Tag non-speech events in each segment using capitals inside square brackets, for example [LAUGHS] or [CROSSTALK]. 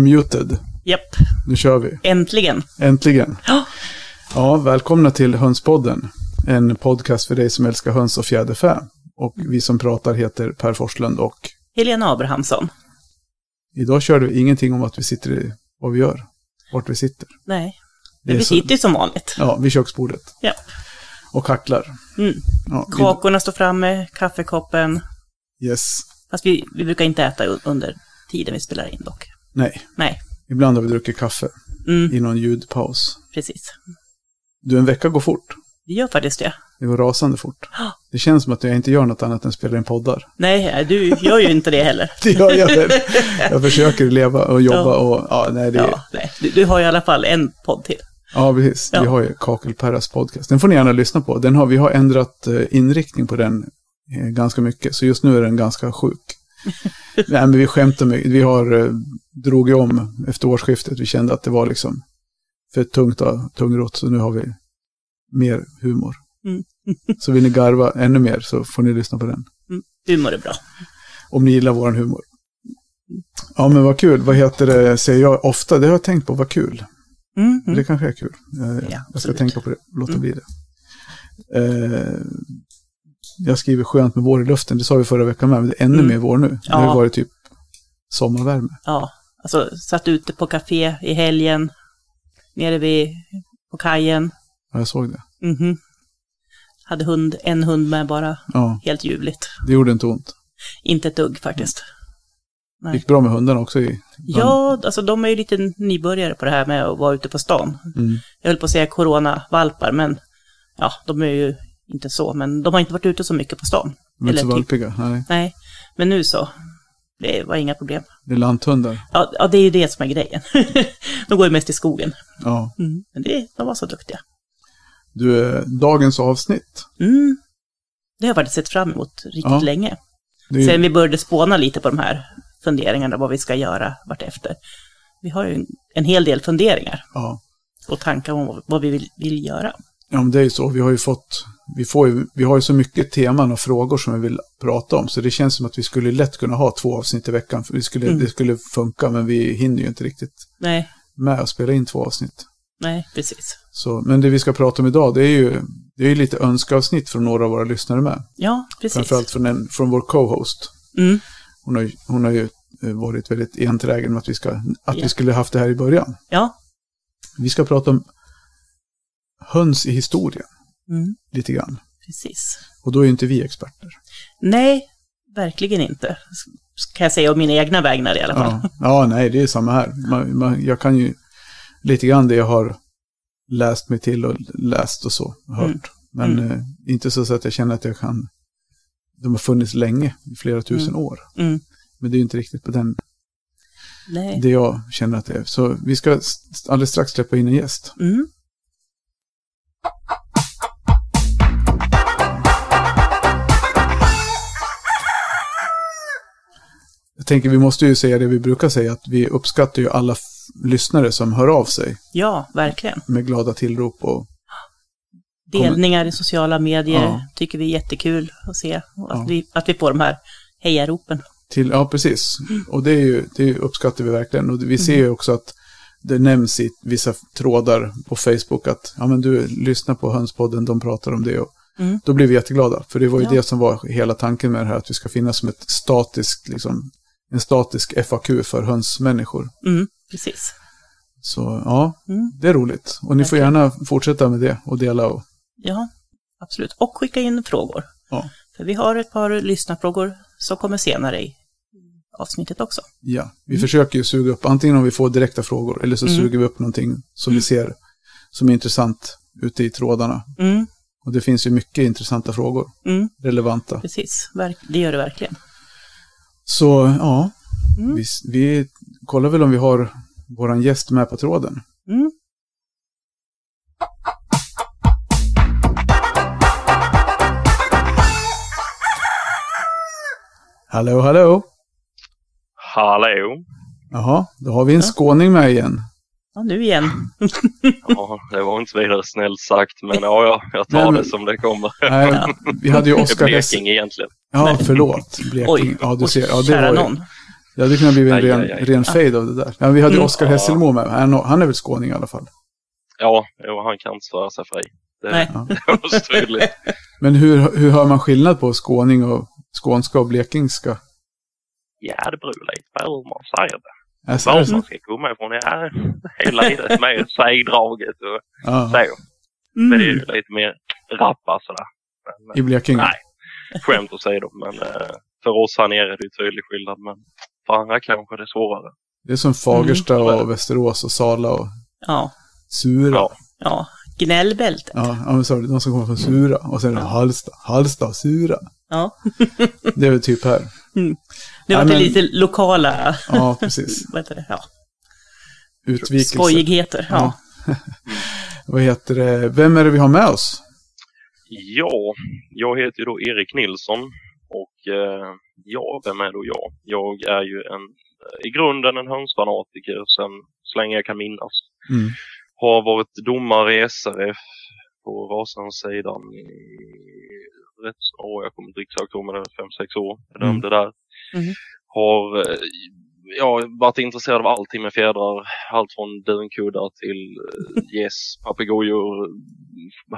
unmuted. Japp, Nu kör vi. äntligen. Äntligen. Ja. Ja, välkomna till Hönspodden. En podcast för dig som älskar höns och fjäderfä. Och vi som pratar heter Per Forslund och Helena Abrahamsson. idag kör vi ingenting om att vi sitter i, vad vi gör, vart vi sitter. Nej, är vi så- sitter ju som vanligt. Ja, vid köksbordet. Ja. Och hacklar. Mm. Ja, vi- Kakorna står framme, kaffekoppen. yes. Fast vi, vi brukar inte äta under tiden vi spelar in dock. Nej, Nej, ibland har vi druckit kaffe mm, i någon ljudpaus. precis. Du, en vecka går fort. Vi gör faktiskt det. Det går rasande fort. Det känns som att jag inte gör något annat än spelar in poddar. Nej, du gör ju inte det heller. [LAUGHS] Det gör jag väl. [LAUGHS] Jag försöker leva och jobba och, ja, nej, det Ja, nej. Du, du har i alla fall en podd till. Ja, precis. Ja. Vi har ju Kakelperras podcast. Den får ni gärna lyssna på. Den har, vi har ändrat eh, inriktning på den eh, ganska mycket. Så just nu är den ganska sjuk. [LAUGHS] Nej, men vi skämtar med, vi har eh, drog ju om efter årsskiftet. Vi kände att det var liksom för tungt och tungrott. Så nu har vi mer humor. Mm. [LAUGHS] så vill ni garva ännu mer så får ni lyssna på den. Humor är bra. Om ni gillar våran humor. Ja, men vad kul. Vad heter det, säger jag ofta. Det har jag tänkt på, vad kul. Mm, Det mm. kanske är kul. Eh, jag ska tänka på det, låta Mm. bli det. Eh, jag skriver skönt med vår i luften, det sa vi förra veckan med, men det är ännu Mm. mer vår nu. Det Ja. har ju varit typ sommarvärme. Ja, alltså satt ute på café i helgen. Nere vid, på kajen. Ja, jag såg det. Mhm. Hade hund, en hund med bara. Ja, Helt ljuvligt. det gjorde inte ont. Inte ett dugg faktiskt. Nej. gick bra med hundarna också i... Ja, alltså de är ju lite nybörjare på det här med att vara ute på stan. Mm. Jag höll på att säga coronavalpar, men ja, de är ju inte så. Men de har inte varit ute så mycket på stan. De är inte så typ- valpiga. Nej, Nej, men nu så. Det var inga problem. det är lanthundar. Ja, ja det är ju det som är grejen. [LAUGHS] de går ju mest i skogen. Ja. Mm. Men det, de var så duktiga. Du, eh, dagens avsnitt. Mm. Det har jag faktiskt sett fram emot riktigt Ja. länge. Är, Sen vi började spåna lite på de här funderingarna, vad vi ska göra vartefter. Vi har ju en, hel del funderingar ja. och tankar om vad, vad vi vill, vill göra. ja, men det är ju så. Vi har ju fått... Vi, får ju, vi har ju så mycket teman och frågor som vi vill prata om. Så det känns som att vi skulle lätt kunna ha två avsnitt i veckan. För vi skulle, Mm. Det skulle funka, men vi hinner ju inte riktigt Nej, med att spela in två avsnitt. nej, precis. Så, men det vi ska prata om idag, det är ju, det är lite önskeavsnitt från några av våra lyssnare med. Ja, precis. Framförallt från, en, från vår co-host. Mm. Hon har, hon har ju eh, varit väldigt enträgen med att vi, ska, att Ja. vi skulle haft det här i början. Ja. Vi ska prata om höns i historien, Mm. lite grann. Precis. Och då är ju inte vi experter. Nej, verkligen inte. Kan jag säga om mina egna vägnar i alla fall. Ja, ja nej, det är samma här. Man, man, jag kan ju lite grann det jag har läst mig till och läst och så, hört. Mm. Men Mm. eh, inte så att jag känner att jag kan... De har funnits länge, i flera tusen Mm. år. Mm. Men det är ju inte riktigt på den, Nej. det jag känner att det är. Så vi ska alldeles strax släppa in en gäst. Tänker vi måste ju säga det vi brukar säga, att vi uppskattar ju alla lyssnare som hör av sig Ja, verkligen. med glada tillrop och Delningar i sociala medier Ja. tycker vi är jättekul att se. Och att, Ja. vi, att vi får de här hejaropen. till, ja precis. Och det, är ju, det uppskattar vi verkligen. Och vi Mm. ser ju också att det nämns i vissa trådar på Facebook att ja men du lyssnar på Hönspodden, de pratar om det. Och Mm. Då blir vi jätteglada, för det var ju Ja. det som var hela tanken med det här, att vi ska finnas som ett statiskt, liksom, en statisk FAQ för hönsmänniskor. Mm. Precis. Så ja, Mm. det är roligt. Och ni får Verkligen. gärna fortsätta med det och dela. Och, Ja, absolut. Och skicka in frågor. Ja. För vi har ett par lyssnarfrågor som kommer senare i avsnittet också. ja, vi försöker ju suga upp, antingen om vi får direkta frågor, eller så Mm. suger vi upp någonting som vi ser som är intressant ute i trådarna. Mm. Och det finns ju mycket intressanta frågor, Mm. relevanta. Precis, det gör det verkligen. Så ja, Mm. vi, vi kollar väl om vi har våran gäst med på tråden. Mm. Hallå, hallå! Hallå! Jaha, då har vi en Ja. skåning med igen. Ja, nu igen. [LAUGHS] Ja, det var inte vidare snällt sagt, men ja, ja jag tar Nej, men- det som det kommer. [LAUGHS] Nej, Ja. vi hade ju Det Hess. Blekinge egentligen. Ja, förlåt. Blekinge. Oj, ja, du ser. Ja, det kära var ju, någon. Ja, det kunde ha blivit en ren, aj, aj. ren fade av det där. Ja, vi hade Mm. Oskar Ja. Hesselmo med. Han, han är väl skåning i alla fall. Ja, jo, han kan inte svära sig fri. Det Nej. [LAUGHS] Är så tydligt. Men hur, hur hör man skillnad på skåning och skånska och blekingska? Ja, det beror lite på hur man säger det. Alltså, Var man ska komma ifrån. Ja, hela livet med sägdraget och Ja, så. Men det är Mm. ju lite mer rappa sådär. Men, I Blekinge? Nej. Skämt åsido, men eh, för oss här nere är det ju tydlig skillnad. Men för andra kanske det är svårare. Det är som Fagersta Mm. och Västerås och Sala och Ja, Sura. Ja. ja. Gnällbältet. Ja, men så är det de som kommer från Sura. Och sen Ja. Halsta. Halsta och Sura. Ja. Det är väl typ här. Det var Ja, men- lite lokala, Ja, precis. [LAUGHS] vad heter det, ja, Utvikelse. skojigheter. Ja. [LAUGHS] Vad heter det? Vem är det vi har med oss? Ja, jag heter ju då Erik Nilsson och eh, ja, vem är då jag? Jag är ju en, i grunden en hönsfanatiker sen så länge jag kan minnas. Mm. Har varit domare i SRF på Rasensidan i rätt, åh, jag kommer inte exakt ihåg men det är fem, sex år. Jag Mm. dömde där. Mhm. Har eh, ja, varit intresserad av allting med fjädrar. Allt från dunkuddar till eh, [LAUGHS] gäss, papegojor,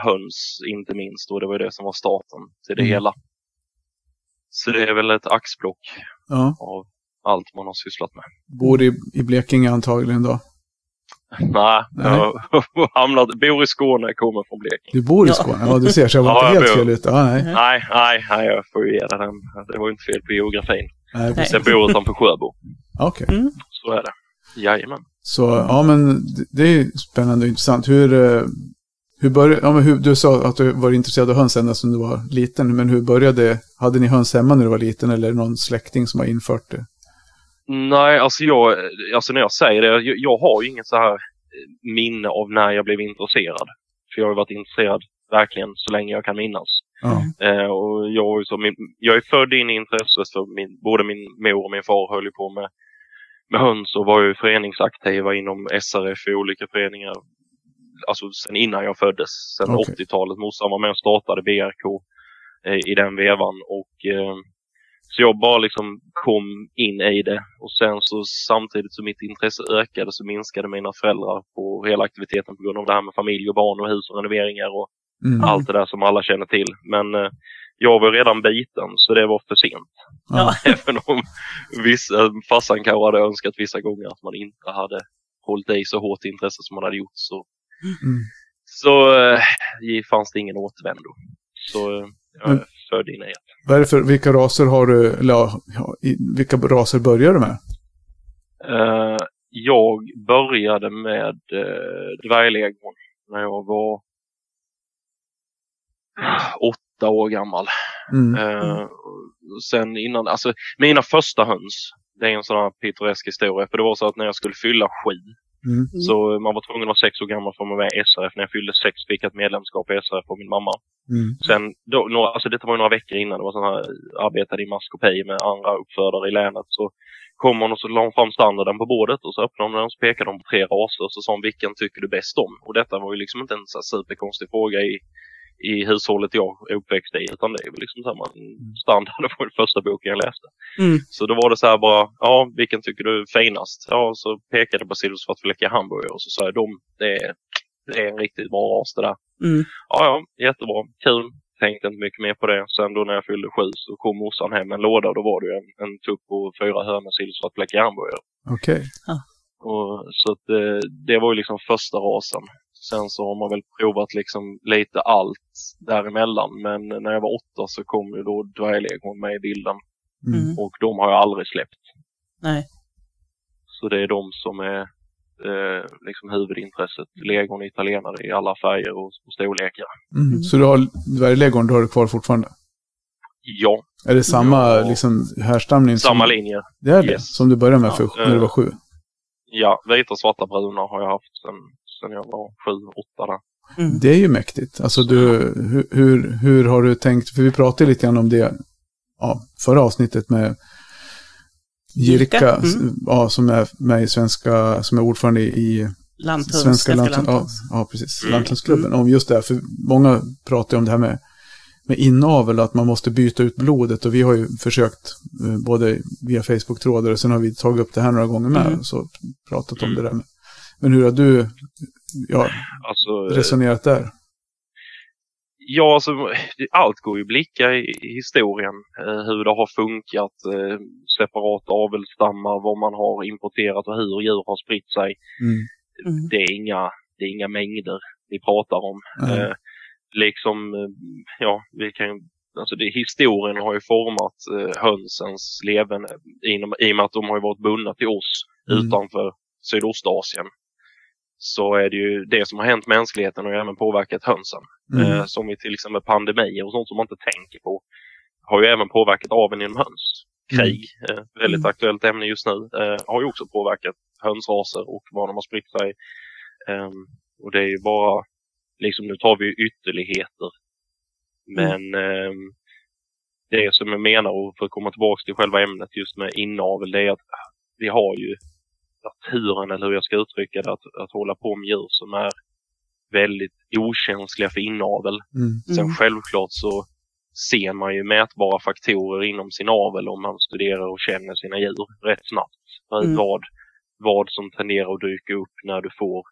höns inte minst. Och det var det som var starten till det Mm. hela. Så det är väl ett axplock Ja, av allt man har sysslat med. bor i, i Blekinge antagligen då. Nej, Nej. jag [LAUGHS] hamnat, bor i Skåne, kommer från Blekinge. Du bor i. Skåne? Ja, du ser, så jag var Ja, inte jag helt bor. fel ute. Ja, nej. Mm. Nej, nej, nej, jag får ju ge dig den. Det var ju inte fel på geografin. nej precis. Sen bor utanför Sjöbo. Okej. Mm. Så är det. Jajamän. Så, ja men det- är ju spännande och intressant. Hur, eh, hur började, ja, men hur, du sa att du var intresserad av höns ända sedan du var liten, men hur började, hade ni höns hemma när du var liten eller någon släkting som har infört det? Nej, alltså jag, alltså när jag säger det, jag, jag har ju inget så här eh, minne av när jag blev intresserad. För jag har varit intresserad verkligen så länge jag kan minnas. Ja. Eh, och jag, så, min, jag är född in i intresset för min, både min mor och min far höll ju på med, med höns och var ju föreningsaktiva inom SRF i olika föreningar. Alltså sen innan jag föddes, sen Okej. 80-talet. Morsan var med och startade BRK eh, i den vevan. Och, eh, så jag bara liksom kom in i det och sen så samtidigt som mitt intresse ökade så minskade mina föräldrar på hela aktiviteten på grund av det här med familj och barn och hus och renoveringar och Mm. allt det där som alla känner till. Men eh, jag var redan biten så det var för sent. Ja. [LAUGHS] Även om vissa, farsan kanske hade önskat vissa gånger att man inte hade hållit i så hårt intresse som man hade gjort så, Mm. så eh, fanns det ingen återvändo. Så eh, jag är Men- född in i det. Vad är det för, vilka raser har du, eller ja, vilka raser börjar du med? Eh, jag började med uh, dvärglegon när jag var åtta år gammal. Mm. Eh, sen innan, alltså mina första höns, det är en sån här pittoresk historia. För det var så att när jag skulle fylla sju, Mm. så man var tvungen att vara sex år gammal för att vara med i SRF. När jag fyllde sex fick jag ett medlemskap i SRF av min mamma. Mm. Sen, då, några, alltså detta var ju några veckor innan, det var sån här, arbetade i maskopi med andra uppfödare i länet. Så kom hon och så la hon fram standarden på bordet och så öppnade hon den och så pekade hon på tre raser och så sa hon vilken tycker du bäst om? Och detta var ju liksom inte en så här superkonstig fråga i, i hushållet jag är uppväxt i utan det är väl liksom samma standard, den första boken jag läste. Mm. Så då var det så här bara, ja vilken tycker du är finast? Ja, så pekade jag på silversvartfläckiga hamburgare och så sa jag de, det är, det är en riktigt bra ras det där. Mm. Ja, ja, jättebra, kul. Tänkte inte mycket mer på det. Sen då när jag fyllde sju så kom morsan hem med en låda och då var det ju en, en tupp och fyra hönor silversvartfläckiga hamburgare. Okej. Och, så att, eh, det var ju liksom första rasen. Sen så har man väl provat liksom lite allt däremellan. Men när jag var åtta så kom ju då dvärglegon med i bilden. Mm. Mm. Och de har jag aldrig släppt. Nej. Så det är de som är eh, liksom huvudintresset. Legon italienare i alla färger och, och storlekar. Mm. Mm. Så du har dvärglegon, du har det kvar fortfarande? Ja, Är det samma Ja. liksom, härstamning? samma som, linje. Det är det? Yes. Som du började med för, Ja, när du eh, var sju? Ja, vita, svarta, bruna har jag haft sen, sen jag var sju, åtta där. Mm. Det är ju mäktigt. Alltså du, hur, hur, har du tänkt? För vi pratade lite grann om det ja, förra avsnittet med Jirka, mm. ja, som är med i svenska, som är ordförande i Landhunds, Svenska Svenska Lanthunds, ja, ja, precis, Mm. Lanthundsklubben. Om just det här, för många pratar ju om det här med med inavel att man måste byta ut blodet och vi har ju försökt eh, både via Facebook-trådar och sen har vi tagit upp det här några gånger med Mm. så pratat om Mm. det där med. Men hur har du ja, Alltså, resonerat där? Ja, alltså, allt går ju att blicka i, i historien. Eh, hur det har funkat, eh, separata avelsstammar, vad man har importerat och hur djur har spritt sig. Mm. Mm. Det är inga, det är inga mängder vi pratar om. Eh, liksom, ja, vi kan Alltså det, historien har ju format eh, hönsens levande inom, i och med att de har ju varit bundna till oss Mm. utanför Sydostasien. Så är det ju det som har hänt mänskligheten och även påverkat hönsen. Mm. Eh, som i till exempel pandemier och sånt som man inte tänker på. Har ju även påverkat aveln inom höns. Krig, eh, väldigt Mm. aktuellt ämne just nu, eh, har ju också påverkat hönsraser och var de har spritt sig. Ehm, och det är ju bara, liksom nu tar vi ytterligheter. Men ehm, det som jag menar, och för att komma tillbaka till själva ämnet just med inavel, det är att vi har ju naturen, eller hur jag ska uttrycka det, att, att hålla på med djur som är väldigt okänsliga för inavel. Mm. Sen Mm. självklart så ser man ju mätbara faktorer inom sin avel om man studerar och känner sina djur rätt snabbt. Mm. Vad, vad som tenderar att dyka upp när du får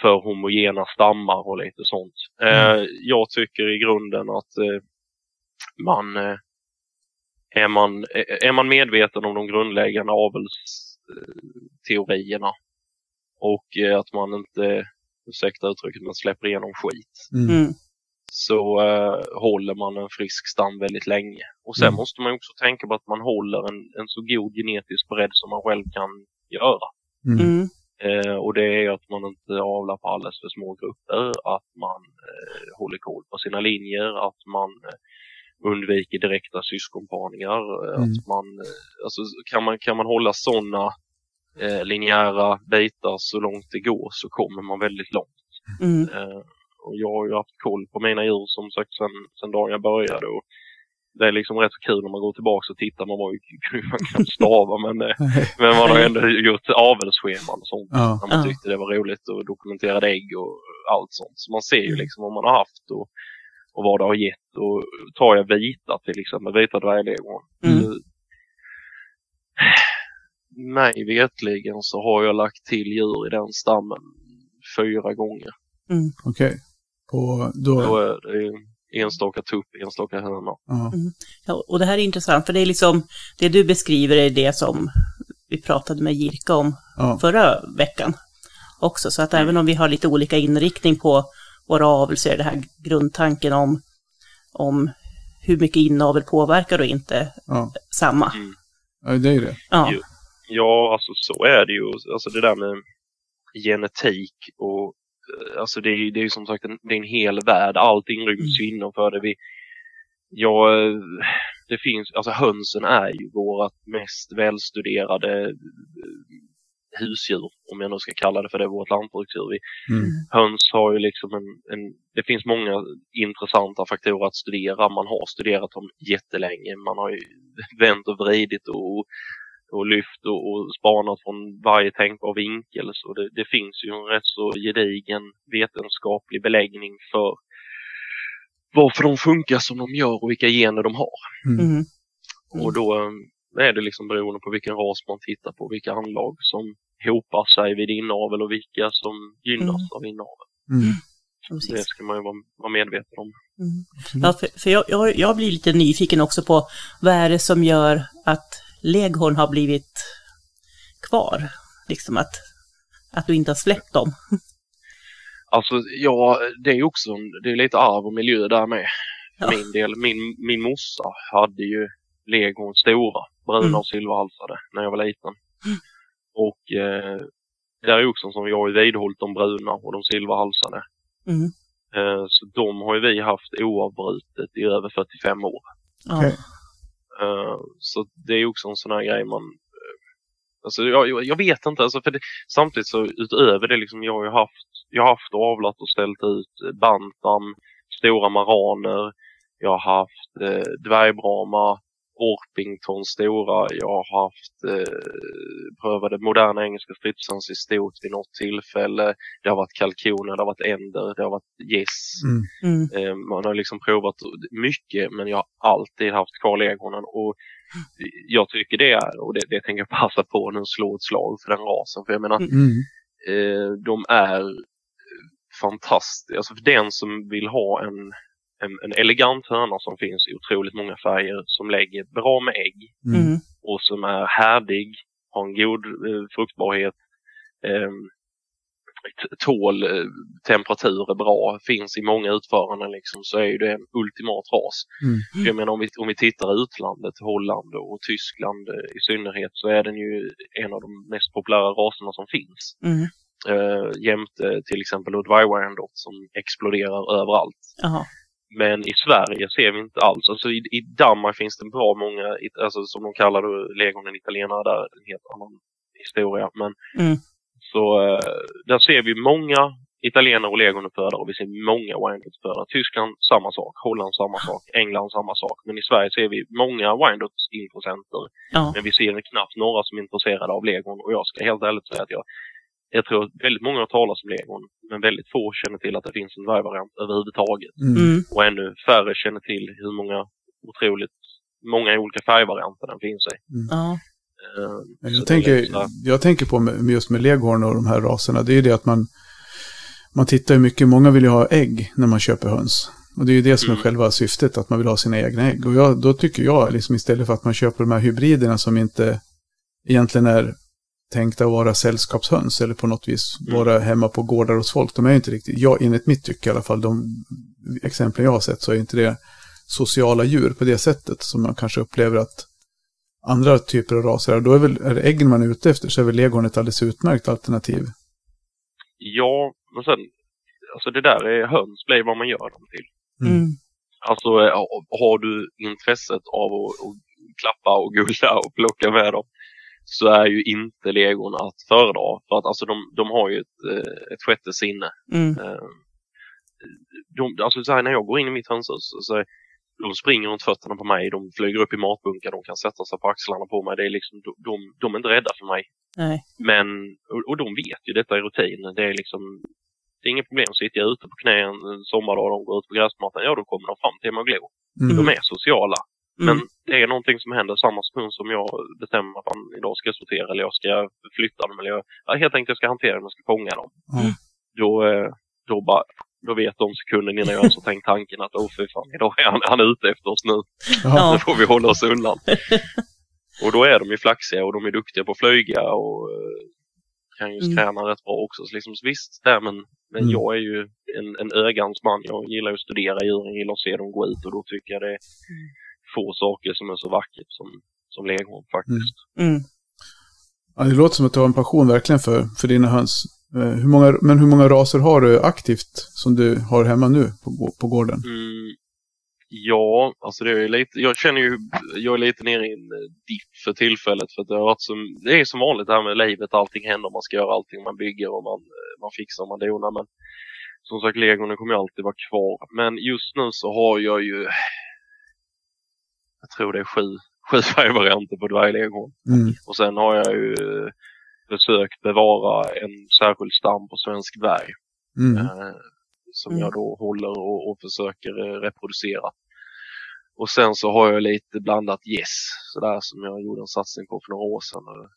för homogena stammar och lite sånt. Eh, jag tycker i grunden att eh, man eh, är, man är man medveten om de grundläggande avelsteorierna och eh, att man inte, ursäkta uttrycket, men släpper igenom skit Mm. Mm. så eh, håller man en frisk stam väldigt länge. Och sen Mm. måste man också tänka på att man håller en, en så god genetisk bredd som man själv kan göra. Mm. Mm. Eh, och det är att man inte avlar på alldeles för små grupper, att man eh, håller koll på sina linjer, att man eh, undviker direkta syskonparningar. Eh, Mm. Att man, eh, alltså, kan, man, kan man hålla sådana eh, linjära bitar så långt det går så kommer man väldigt långt. Mm. Eh, och jag har ju haft koll på mina djur som sagt sen, sen dagen jag började. Och det är liksom rätt så kul när man går tillbaka och tittar. Man var ju [LAUGHS] man kan stava men, eh, [LAUGHS] men man har ändå gjort avelsscheman och sånt. Ja. När man tyckte det var roligt och dokumenterade ägg och allt sånt. Så man ser ju Mm. liksom vad man har haft och, och vad det har gett. Och tar jag vita till exempel, vita dvärglegon. Mm. Mig vetligen så har jag lagt till djur i den stammen fyra gånger. Okej. På, då, Då är det enstaka tupp, enstaka höna. ja. Ja, och det här är intressant, för det är liksom, det du beskriver är det som vi pratade med Jirka om Ja. förra veckan också. Så att Mm. även om vi har lite olika inriktning på våra avel så är det här grundtanken om, om hur mycket inavel påverkar och inte Ja. samma. ja, det är det. Ja. Ja, alltså så är det ju. Alltså det där med genetik och eh, alltså det är ju det är ju som sagt en, det är en hel värld. Allting ryms ju innanför det. Vi, ja, eh, det finns, alltså hönsen är ju vårt mest välstuderade eh, husdjur, om jag nu ska kalla det för det, vårt lantbruksdjur. Vi, Mm. höns har ju liksom en, en, det finns många intressanta faktorer att studera. Man har studerat dem jättelänge. Man har ju [LAUGHS] vänt och vridit och, och lyft och, och spanat från varje tänkbar vinkel. Så det, det finns ju en rätt så gedigen vetenskaplig beläggning för varför de funkar som de gör och vilka gener de har. Mm. mm. Och då eh, är det liksom beroende på vilken ras man tittar på, vilka anlag som hopar sig vid inavel och vilka som gynnas Mm. av inavel. Mm. Det precis. ska man ju vara, vara medveten om. Mm. Ja, för, för jag, jag, jag blir lite nyfiken också på vad är det som gör att leghorn har blivit kvar? Liksom att, att du inte har släppt dem. Alltså, ja, det är ju också en, det är lite arv och miljö där med. För Ja. min del. Min, min morsa hade ju leghorn stora, bruna Mm. och silverhalsade, när jag var liten. Mm. Och eh, där är också som jag har vidhållit de bruna och de silverhalsade. Mm. Eh, så de har ju vi haft oavbrutet i över 45 år. Okej. Eh, så det är också en sån här grej man eh, Alltså jag, jag- vet inte, alltså för det, samtidigt så utöver det liksom, jag har ju haft, jag har haft och avlat och ställt ut eh, bantam, stora maraner, jag har haft eh, dvärgbrama, Orpington stora. Jag har haft eh, prövade moderna engelska stridsans i stort vid något tillfälle. Det har varit kalkoner, det har varit änder, det har varit gäss. Mm. Mm. Eh, man har liksom provat mycket men jag har alltid haft kvar legonen och jag tycker det är, och det, det tänker jag passa på nu, slå ett slag för den rasen. För jag menar, Mm. Mm. eh, de är fantastiska. Alltså för den som vill ha en, en, en elegant höna som finns i otroligt många färger som lägger bra med ägg Mm. Mm. och som är härdig, har en god eh, fruktbarhet, eh, tål eh, temperaturer bra, finns i många utföranden liksom, så är ju det en ultimat ras. Mm. Jag menar om vi, om vi tittar utlandet, Holland och Tyskland eh, i synnerhet, så är den ju en av de mest populära raserna som finns. Mm. Eh, jämte till exempel Udvai Wyandotte som exploderar överallt. Jaha. Men i Sverige ser vi inte alls. Alltså i, i Danmark finns det bra många, alltså som de kallar det, legonen italienare, där en helt annan historia. Men Mm. så eh, där ser vi många italienare och legonuppfödare och vi ser många Wyandotte-uppfödare. Tyskland samma sak, Holland samma sak, England samma sak. Men i Sverige ser vi många Wyandotte-intressenter. Ja. Men vi ser knappt några som är intresserade av legon och jag ska helt ärligt säga att jag jag tror att väldigt många har talat om legon, men väldigt få känner till att det finns en dvärgvariant överhuvudtaget Mm. Mm. och ännu färre känner till hur många otroligt många olika färgvarianter den finns i. Ja. Men så Jag tänker, jag tänker på med just med leghorn och de här raserna, det är ju det att man, man tittar ju mycket, många vill ju ha ägg när man köper höns. Och det är ju det som är Mm. själva syftet, att man vill ha sina egna ägg. Och jag, då tycker jag, liksom istället för att man köper de här hybriderna som inte egentligen är tänkta att vara sällskapshöns eller på något vis Mm. vara hemma på gårdar hos folk. De är ju inte riktigt, jag, enligt mitt tycke i alla fall, de exemplen jag har sett så är inte det sociala djur på det sättet som man kanske upplever att andra typer av raser är. Då är, väl, är det äggen man är ute efter så är väl leghorn ett alldeles utmärkt alternativ. Ja, men sen, alltså det där är höns blir vad man gör dem till. Mm. Mm. Alltså har du intresset av att, att klappa och gulla och plocka med dem så är ju inte legon att föredra. För att alltså de, de har ju ett, eh, ett sjätte sinne. Mm. Eh, de, alltså så här, när jag går in i mitt hönshus så de springer runt fötterna på mig, de flyger upp i matbunkar, de kan sätta sig på axlarna på mig. Det är liksom, de, de, de är inte rädda för mig. Nej. Men, och, och de vet ju detta är rutin. Det är liksom, det är inget problem. Sitter jag ute på knä en sommardag och de går ut på gräsmattan, ja då kommer de fram till mig och glor. Mm. De är sociala. Men Mm. det är någonting som händer samma sekund som jag bestämmer att fan, idag ska sortera eller jag ska flytta dem eller jag, ja, helt enkelt jag ska hantera dem, jag ska fånga dem. Ja. Då, eh, då, bara, då vet de sekunden innan jag ens har tänkt tanken att fy fan, idag är han, han är ute efter oss nu. Ja. Nu får vi hålla oss undan. [LAUGHS] och då är de ju flaxiga och de är duktiga på att flyga och eh, kan ju Mm. skräna rätt bra också. Så liksom, så visst, där, men, men Mm. jag är ju en, en ögans man. Jag gillar ju att studera djuren, gillar att se dem gå ut och då tycker jag det är få saker som är så vackert som, som leghorn faktiskt. Mm. Ja, det låter som att du har en passion verkligen för, för dina höns. Eh, Hur många, men hur många raser har du aktivt som du har hemma nu på, på gården? Mm, ja, alltså det är lite, jag känner ju, jag är lite nere i en eh, dipp för tillfället för att det har varit som, det är som vanligt det här med livet, allting händer, man ska göra allting, man bygger och man, eh, man fixar och man donar men som sagt legonen kommer ju alltid vara kvar. Men just nu så har jag ju, tror det är sju, sju färgvarianter på dvärgleghorn. Mm. Och sen har jag ju försökt bevara en särskild stam på svensk dvärg. Mm. eh, som Mm. jag då håller och, och försöker eh, reproducera. Och sen så har jag lite blandat yes, sådär som jag gjorde en satsning på för några år sedan. eh,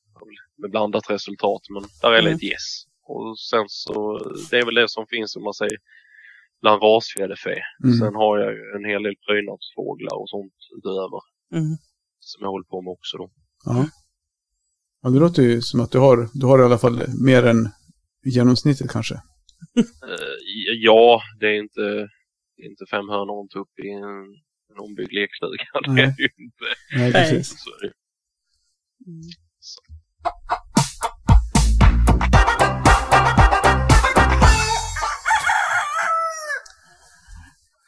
Med blandat resultat, men där är Mm. lite yes. Och sen så, det är väl det som finns om man säger bland rasfjäderfä. Mm. Sen har jag ju en hel del prydnadsfåglar och sånt utöver Mm. som jag håller på med också då. Ja. ja, det låter ju som att du har, du har i alla fall mer än genomsnittet kanske. Eh, Ja, det är inte, det är inte fem hörnor och en tupp i en, en ombyggd lekstuga. [LAUGHS] Det Nej. är det ju inte. Nej, precis. Så är det.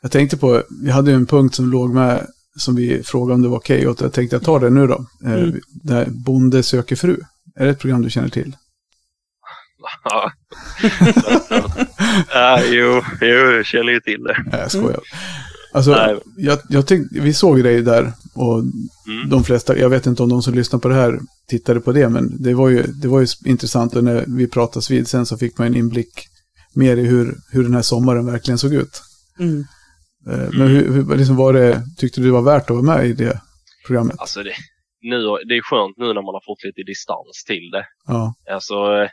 Jag tänkte på, vi hade ju en punkt som låg med som vi frågade om det var okej och jag tänkte jag tar det nu då. Eh, Mm. Det här Bonde söker fru. Är det ett program du känner till? [LAUGHS] Ja. Ja, jo, jo, jag känner ju till det. Nej, jag skojar. Alltså, Nej. jag, jag tänkte, vi såg dig där Och Mm. de flesta, jag vet inte om de som lyssnar på det här tittade på det, men det var ju, det var ju intressant och när vi pratades vid sen så fick man en inblick mer i hur, hur den här sommaren verkligen såg ut. Mm. Eh, Men hur, hur liksom var det, tyckte du det var värt att vara med i det programmet? Alltså det, nu, det är skönt nu när man har fått lite distans till det. Ja, Alltså, eh,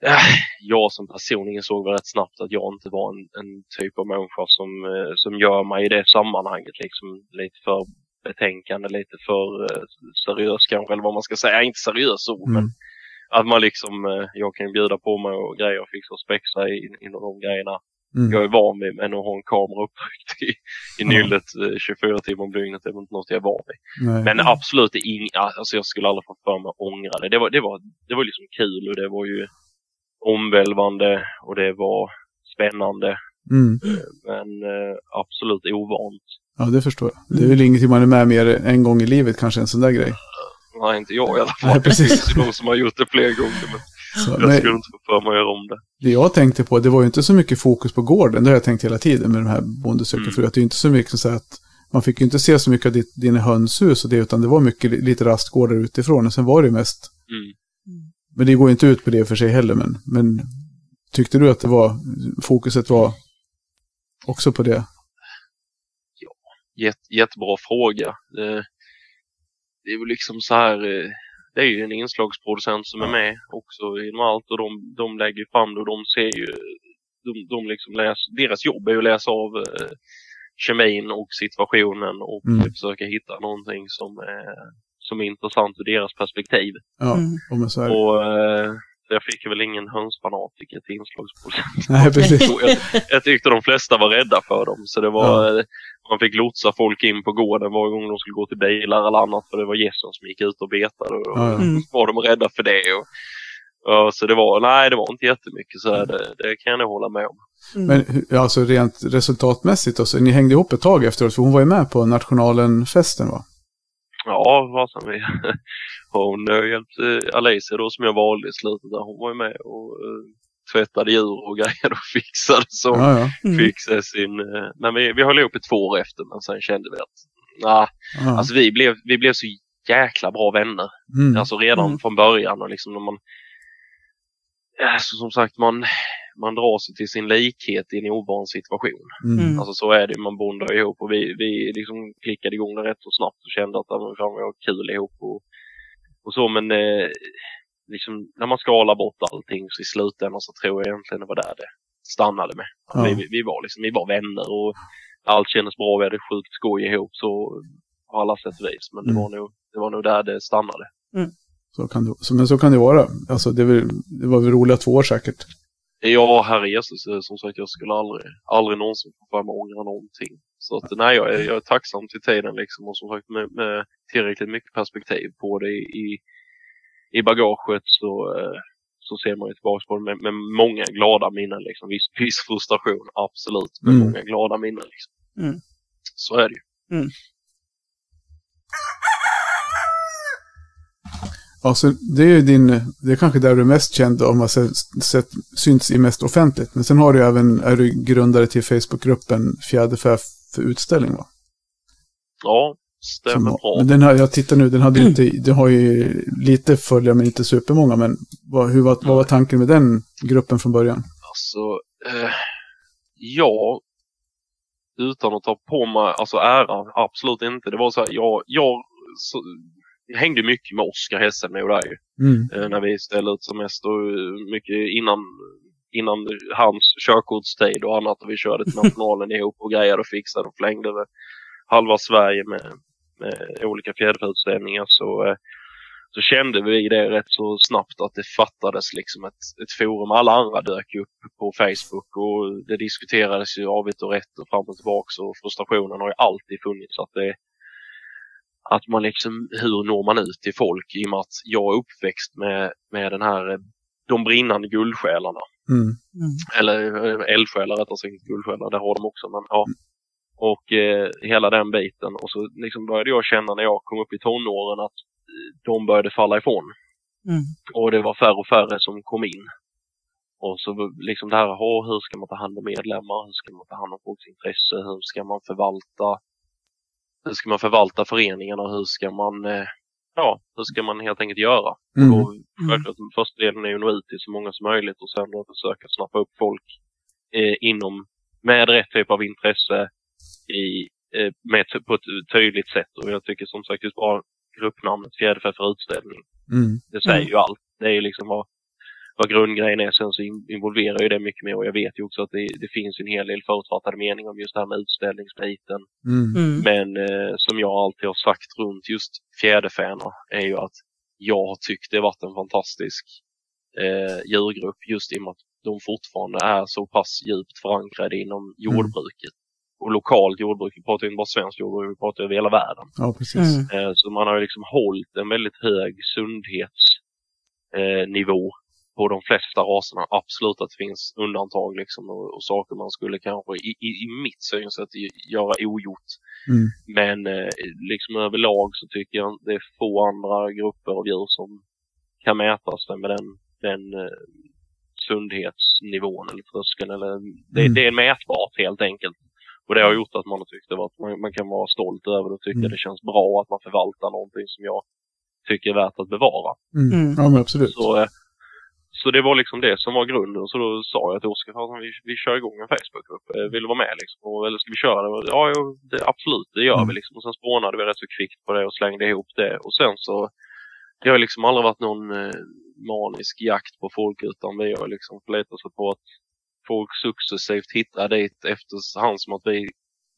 [SIGHS] jag som person insåg väl rätt snabbt att jag inte var en, en typ av människa som, eh, som gör mig i det sammanhanget. Liksom lite för betänkande, lite för seriös kanske, eller vad man ska säga. Inte seriös ord, Mm. men att man liksom, jag kan bjuda på mig och grejer och fixa och spexa in- inom de grejerna. Mm. Jag är van vid, men att ha en kamera upptryckt i, i nyllet eh, 24 timmar om dygnet är väl inte något jag är van vid. Nej. Men absolut ing, alltså jag skulle aldrig få för mig att ångra det. Det var, det var, det var liksom kul och det var ju omvälvande och det var spännande. Mm. Men eh, absolut ovant. Ja, det förstår jag. Det är väl ingenting man är med mer en gång i livet, kanske en sån där grej. Nej, inte jag i alla fall. Nej, precis. [LAUGHS] Det ju de som har gjort det fler gånger. Men Så, jag men skulle inte få för mig att göra om det. det jag tänkte på, det var ju inte så mycket fokus på gården, det har jag tänkt hela tiden med de här Bonde söker Mm. Att det är inte så mycket så att man fick ju inte se så mycket av ditt, dina hönshus och det, utan det var mycket lite rastgårdar utifrån. Och sen var det ju mest, Mm. men det går ju inte ut på det för sig heller, men, men tyckte du att det var, fokuset var också på det? Jätte, jättebra fråga. Det, det är väl liksom så här. Eh, Det är ju en inslagsproducent som är med också inom allt och de, de lägger fram det och de ser ju. De, de liksom läser, deras jobb är ju att läsa av eh, kemin och situationen och Mm. försöka hitta någonting som är, som är intressant ur deras perspektiv. Ja, Mm. här. Och eh, jag fick ju väl ingen hönsfanatiker till inslagsproducent. Nej, precis. [LAUGHS] jag, jag tyckte de flesta var rädda för dem. Så det var, eh, man fick lotsa folk in på gården varje gång de skulle gå till bilar eller annat. För det var gässen som gick ut och betade. Och. Mm. var de rädda för det. Och, ja, så det var, nej det var inte jättemycket så här, det, det kan jag hålla med om. Mm. Men alltså rent resultatmässigt, då, så ni hängde ihop ett tag efteråt, för hon var ju med på nationalen-festen va? Ja, vad som vi [LAUGHS] Hon eh, hjälpte Alicia då som jag valde i slutet där. Hon var ju med och uh, tvättade djur och [LAUGHS] grejer och fixade så. Ja, ja. Mm. Fixade sin, uh, men vi, vi höll ihop i två år efter men sen kände vi att nah, ja. alltså vi blev, vi blev så jäkla bra vänner. Mm. Alltså redan Mm. från början och liksom när man Alltså som sagt man, man drar sig till sin likhet i en ovan situation. Mm. Mm. Alltså så är det, man bondar ihop och vi, vi liksom klickade igång det rätt så snabbt och kände att fan, vi har kul ihop och, och så men eh, liksom när man skalar bort allting så i slutändan så tror jag egentligen det var där det stannade med. Ja. vi, vi, var liksom, vi var vänner och allt kändes bra, vi hade sjukt skoj ihop så på alla sätt och vis men det, Mm. var nog, det var nog där det stannade. Så kan det, så, men så kan det vara. Alltså, det, väl, det var väl roliga två år säkert. Ja, herre Jesus, eh, som sagt jag skulle aldrig, aldrig någonsin få för mig ångra någonting. Så att nej, jag är, jag är tacksam till tiden liksom och som sagt med, med tillräckligt mycket perspektiv på det i, i, bagaget så, eh, så ser man ju tillbaka på det med, med många glada minnen liksom. Viss, viss frustration, absolut, men Mm. många glada minnen liksom. Mm. Så är det ju. Alltså, det är ju din, det är kanske där du är mest känd om man sett, sett, syns i mest offentligt. Men sen har du ju även, är du grundare till Facebookgruppen Fjäderfä för utställning va? Ja, stämmer har- bra. Men den här, jag tittar nu, den hade ju inte, den har ju lite följare men inte supermånga. Men vad, hur var, vad var tanken med den gruppen från början? Alltså, eh, ja, utan att ta på mig alltså äran, absolut inte. Det var så här, jag, jag, så, hängde mycket med Oskar Hesselmo där ju, Mm. eh, när vi ställde ut som mest och eh, mycket innan, innan hans körkortstid och annat och vi körde till [LAUGHS] nationalen ihop och grejade och fixade och flängde över halva Sverige med olika fjäderfäutställningar så eh, så kände vi det rätt så snabbt att det fattades liksom ett, ett forum. Alla andra dök upp på Facebook och det diskuterades ju av ett och rätt och fram och tillbaks och frustrationen har ju alltid funnits. Att, det, att man liksom, hur når man ut till folk i och med att jag är uppväxt med, med den här, eh, de brinnande guldsjälarna. Mm. Mm. Eller eh, eldsjälar rättare sagt, inte guldsjälar, det har de också. Men, ja. Och eh, hela den biten. Och så liksom började jag känna när jag kom upp i tonåren att eh, de började falla ifrån. Mm. Och det var färre och färre som kom in. Och så liksom det här, "Åh, hur ska man ta hand om medlemmar? Hur ska man ta hand om folks intresse? Hur ska man förvalta hur ska man förvalta föreningarna och hur ska man, eh, ja, hur ska man helt enkelt göra? Mm. Och självklart, den första delen är ju att nå ut till så många som möjligt och sen då försöka snappa upp folk eh, inom, med rätt typ av intresse i, eh, med, på ett tydligt sätt. Och jag tycker som sagt just bara gruppnamnet Fjärde för utställning, Mm. det säger Mm. ju allt. Det är ju liksom vad, vad grundgrejen är. Sen så in- involverar ju det mycket mer och jag vet ju också att det, det finns en hel del förutfattade meningar om just det här med utställningsbiten. Mm. Mm. Men eh, som jag alltid har sagt runt just fjäderfäna är ju att jag har tyckt det varit en fantastisk eh, djurgrupp just i och med att de fortfarande är så pass djupt förankrade inom jordbruket. Och lokalt jordbruk, vi pratar ju inte bara svenskt jordbruk, vi pratar över hela världen. Ja, precis. Mm. Eh, så man har ju liksom hållit en väldigt hög sundhetsnivå eh, på de flesta raserna. Absolut att det finns undantag liksom och, och saker man skulle kanske i, i, i mitt synsätt göra ogjort. Mm. Men eh, liksom överlag så tycker jag det är få andra grupper av djur som kan mäta sig med den, den eh, sundhetsnivån eller tröskeln. Eller, det, Mm. det är mätbart helt enkelt. Och det har gjort att man har tyckt att man, man kan vara stolt över det och tycka Mm. det känns bra att man förvaltar någonting som jag tycker är värt att bevara. Mm. Mm. Ja, men absolut. Så, eh, så det var liksom det som var grunden. Så då sa jag till Oskar att vi, vi kör igång en Facebookgrupp. Eh, Vill du vara med liksom? Och, eller ska vi köra det? Ja, det, absolut, det gör Mm. vi liksom. Och sen spånade vi rätt så kvickt på det och slängde ihop det. Och sen så, det har liksom aldrig varit någon eh, manisk jakt på folk utan vi har liksom förlitat oss på att folk successivt hittar dit efterhand som att vi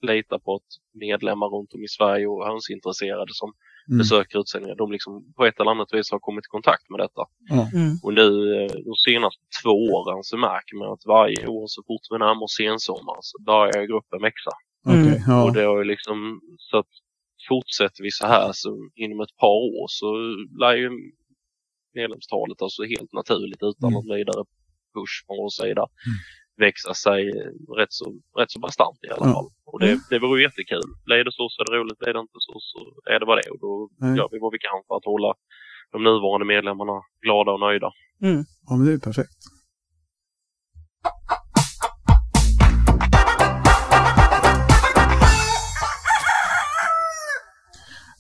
litar på att medlemmar runt om i Sverige och hönsintresserade som Mm. besöker utställningar, de liksom på ett eller annat vis har kommit i kontakt med detta. Mm. Och nu eh, de senaste två åren så märker man att varje år så fort vi närmar oss sensommar så börjar gruppen växa. Ja. Och det har ju liksom, så att fortsätter vi så här så inom ett par år så lär ju medlemstalet alltså helt naturligt utan Mm. någon vidare push från vår sida växa sig rätt så, rätt så bastant i alla fall. Och det, Mm. det vore jättekul. Blir det så så är det roligt, blir det inte så så är det vad det är. Och då Nej. gör vi vad vi kan för att hålla de nuvarande medlemmarna glada och nöjda. Mm. ja, men det är perfekt.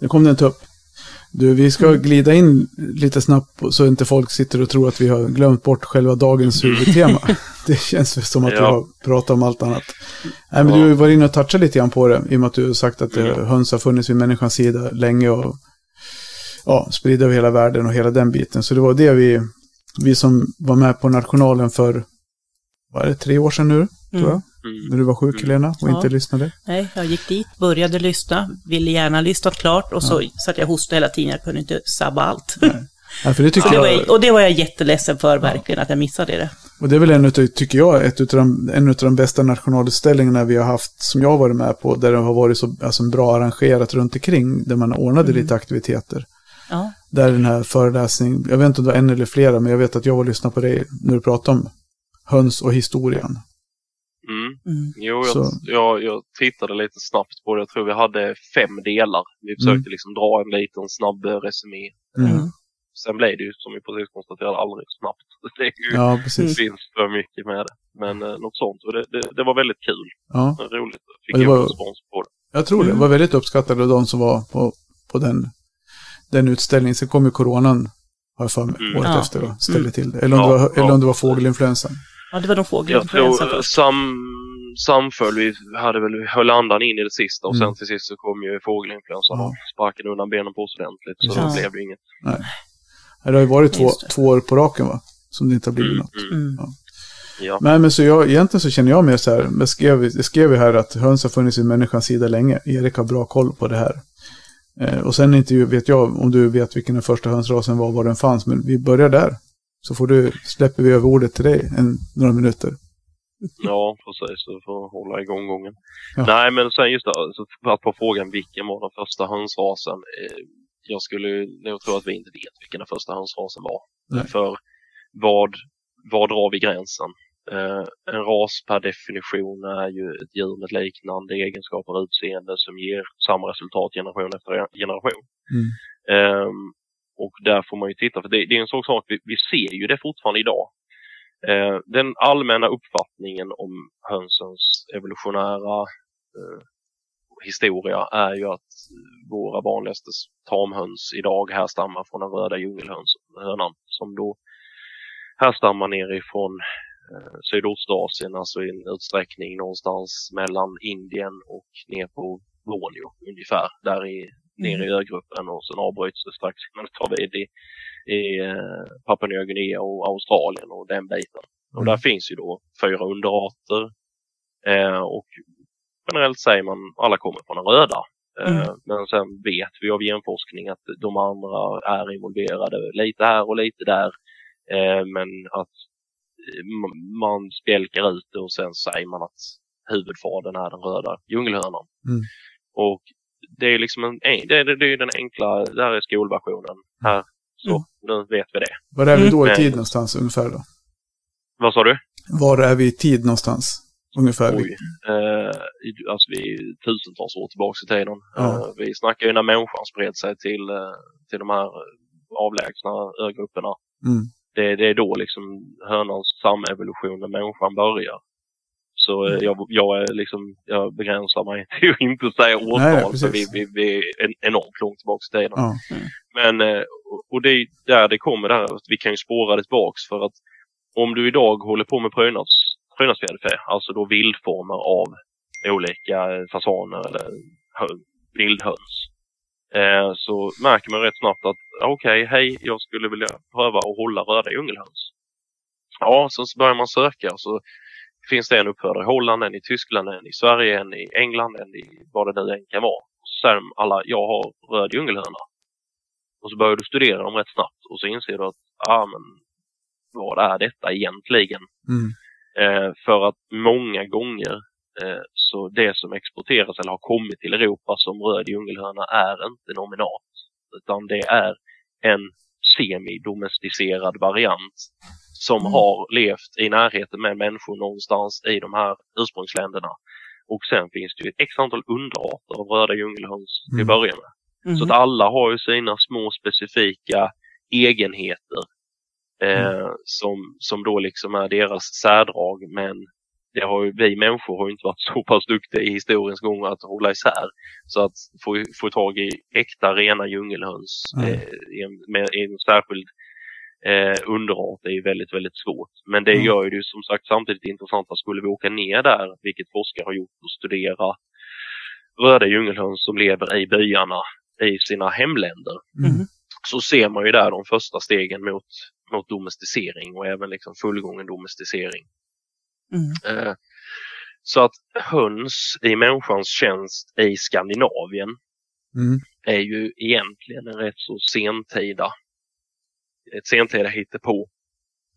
Nu kom det en tupp. Du, vi ska glida in lite snabbt så inte folk sitter och tror att vi har glömt bort själva dagens [LAUGHS] huvudtema. det känns som att vi Ja. har pratat om allt annat. Nej, men Ja. du varit inne och touchat lite grann på det i och med att du har sagt att eh, Mm. höns har funnits vid människans sida länge och ja, spridda över hela världen och hela den biten. Så det var det vi, vi som var med på nationalen för, vad är det, tre år sedan nu, tror jag? Mm. När du var sjuk Mm. Helena och Ja. inte lyssnade. Nej, jag gick dit, började lyssna, ville gärna lyssna klart och så satt jag hostade hela tiden. Jag kunde inte sabba allt. Ja, för det [LAUGHS] tycker Så det var, jag, jag- och det var jag jätteledsen för verkligen, att jag missade det. och det är väl en utav, tycker jag, ett utav de, en av de bästa nationalutställningarna vi har haft, som jag har varit med på, där det har varit så alltså, bra arrangerat runt omkring, där man ordnade Mm. lite aktiviteter. Ja, Där den här föreläsningen, jag vet inte om det var en eller flera, men jag vet att jag var lyssnade på dig när du pratade om höns och historien. Mm. mm. Jo, jag, jag, jag tittade lite snabbt på det. Jag tror vi hade fem delar. Vi försökte liksom dra en liten snabb eh, resumé. Mm. Mm. Sen blev det ju, som vi precis konstaterade, aldrig snabbt. [LAUGHS] Det, är ju, Ja, det precis. finns för mycket med det. Men eh, något sånt. Och det, det, det var väldigt kul. Ja, Roligt. Fick det var- respons på det. jag tror det. Mm. var väldigt uppskattat av de som var på, på den, den utställningen. Sen kom ju coronan, har jag för mig, Mm. året Ja. efter och ställde till det. Eller om, Ja, det var, eller om det var fågelinfluensan. Ja det var nog Jag fågelinfluensan tror sam, samföll, vi hade väl, vi höll andan in i det sista och Mm. sen till sist så kom ju fågelinfluensan Ja. och sparkade undan benen på oss ordentligt. Så Ja. det blev ju inget. Det har ju varit två, två år på raken va? Som det inte har blivit Mm, något. mm, Mm. ja. Nej, men så jag, egentligen så känner jag mer så här, jag skrev, jag skrev ju här att höns har funnits vid människans sida länge. Erik har bra koll på det här. Eh, och sen inte ju- vet jag om du vet vilken den första hönsrasen var, var den fanns, men vi börjar där. Så får du, släpper vi över ordet till dig en, några minuter. Ja, precis. Så får hålla igång gången. Ja. Nej, men sen just det, att på frågan vilken var den första hönsrasen. Eh, jag skulle nog tro att vi inte vet vilken den första hönsrasen var. Nej. För vad, var drar vi gränsen? Eh, en ras per definition är ju ett djur med liknande egenskaper och utseende som ger samma resultat generation efter generation. Mm. Ehm, och där får man ju titta, för det, det är en sån sak, vi, vi ser ju det fortfarande idag. Eh, den allmänna uppfattningen om hönsens evolutionära eh, historia är ju att våra vanligaste tamhöns idag härstammar från den röda djungelhönan som då härstammar nerifrån eh, Sydostasien, alltså i en utsträckning någonstans mellan Indien och ner på Borneo ungefär, där i, nere i ögruppen och sen avbryts det strax innan det tar vid i, i eh, Papua Nya Guinea och Australien och den biten. Och Mm. där finns ju då fyra underarter eh, och generellt säger man alla kommer från den röda. Eh, Mm. Men sen vet vi av genforskning att de andra är involverade lite här och lite där. Eh, men att eh, man spjälkar ut det och sen säger man att huvudfadern är den röda djungelhönan. Mm. Och det är liksom en, det, är- det är den enkla, där är skolversionen. Här, så Mm. nu vet vi det. Var är vi då i Mm. tid någonstans ungefär då? Vad sa du? Var är vi i tid någonstans? Ungefär. Oj. Eh, alltså vi är tusentals år tillbaka i tiden. Ja. Eh, vi snackar ju när människan spred sig till, eh, till de här avlägsna ögrupperna. Mm. Det, det är då liksom hönans samevolution när människan börjar. Så Mm. eh, jag, jag, är liksom, jag begränsar mig [LAUGHS] till att inte säga Nej, årtal precis. för vi, vi, vi är en, enormt långt tillbaka i tiden. Ja. Men, eh, och- det är där det kommer där att vi kan ju spåra det tillbaks för att om du idag håller på med prydnads, prydnadsfjäderfä, alltså då vildformer av olika fasaner eller hö- vildhöns, eh, så märker man rätt snabbt att okej, hej, jag skulle vilja pröva att hålla röda djungelhöns. Ja, så så börjar man söka och så finns det en uppfödare i Holland, en i Tyskland, en i Sverige, en i England, en i vad det nu än kan vara. Så säger de alla, jag har röd djungelhöna. Och så börjar du studera dem rätt snabbt och så inser du att, ah men vad är detta egentligen? Mm. Eh, för att många gånger eh, så det som exporteras eller har kommit till Europa som röd djungelhöna är inte nominat. Utan det är en semidomesticerad variant som Mm. har levt i närheten med människor någonstans i de här ursprungsländerna. Och sen finns det ju ett x antal underarter av röda djungelhöns till Mm. att börja med. Mhm. Så att alla har ju sina små specifika egenheter eh, som, som då liksom är deras särdrag. Men det har ju, vi människor har ju inte varit så pass duktiga i historiens gång att hålla isär. Så att få, få tag i äkta rena djungelhöns Mm. eh, i en, med, i en särskild eh, underart är ju väldigt, väldigt svårt. Men det Mm. gör ju det som sagt samtidigt intressant att skulle vi åka ner där, vilket forskare har gjort, och studera röda djungelhöns som lever i byarna i sina hemländer Mm. så ser man ju där de första stegen mot, mot domesticering och även liksom fullgången domesticering. Mm. Eh, så att höns i människans tjänst i Skandinavien Mm. är ju egentligen en rätt så sentida, ett sentida hittepå.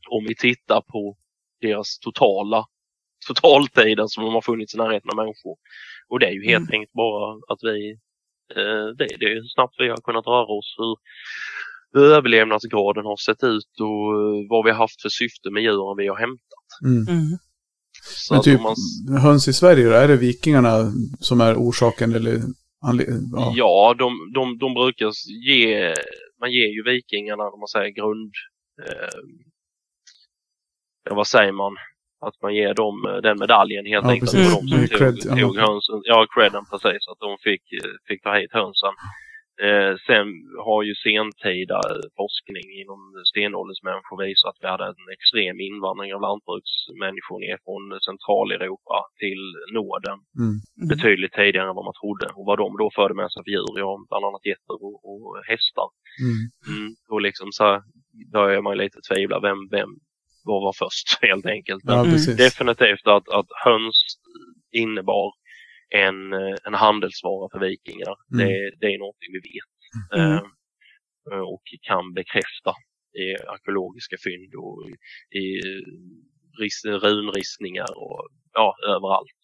Om vi tittar på deras totala totaltiden som de har funnits i närheten av människor. Och det är ju helt enkelt bara att vi, eh, det, det är hur snabbt vi har kunnat röra oss, hur, hur överlevnadsgraden har sett ut och eh, vad vi har haft för syfte med djuren vi har hämtat. Mm. Mm. Så Men typ man, höns i Sverige då, är det vikingarna som är orsaken eller anle- ja. Ja, de, de, de brukar ge, man ger ju vikingarna, om man säger grund, eh, vad säger man, att man ger dem eh, den medaljen helt Ja, enkelt. precis. För de som Mm, tog, cred, ja. tog hönsen, ja credden precis, att de fick, eh, fick ta hit hönsen. Eh, sen har ju sentida forskning inom stenåldersmänniskor visat att vi hade en extrem invandring av lantbruksmänniskor ner från Centraleuropa till Norden Mm. Mm. betydligt tidigare än vad man trodde. Och vad de då förde med sig för djur, ja, bland annat getter och, och hästar. Mm. Mm. Och liksom så här börjar man lite tvivla, vem, vem, vad var först [LAUGHS] helt enkelt. Men ja, definitivt att, att höns innebar en, en handelsvara för vikingar. Mm. Det, det är någonting vi vet. Mm. Eh, och kan bekräfta i arkeologiska fynd och i, i ris, runristningar och ja, överallt.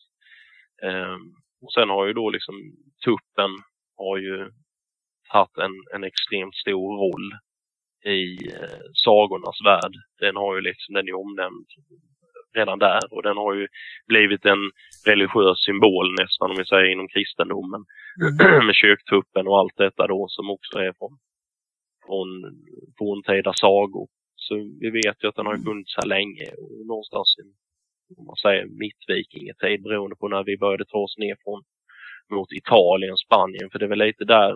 Eh, och sen har ju då liksom tuppen har ju haft en, en extremt stor roll i eh, sagornas värld. Den har ju liksom, den är omnämnd redan där och den har ju blivit en religiös symbol nästan om vi säger inom kristendomen Mm. [CLEARS THROAT] med kyrktuppen och allt detta då som också är från, från forntida sagor. Så vi vet ju att den har Mm. funnits här länge och någonstans i, om man säger mittvikingetid beroende på när vi började ta oss ner från mot Italien, Spanien, för det är väl lite där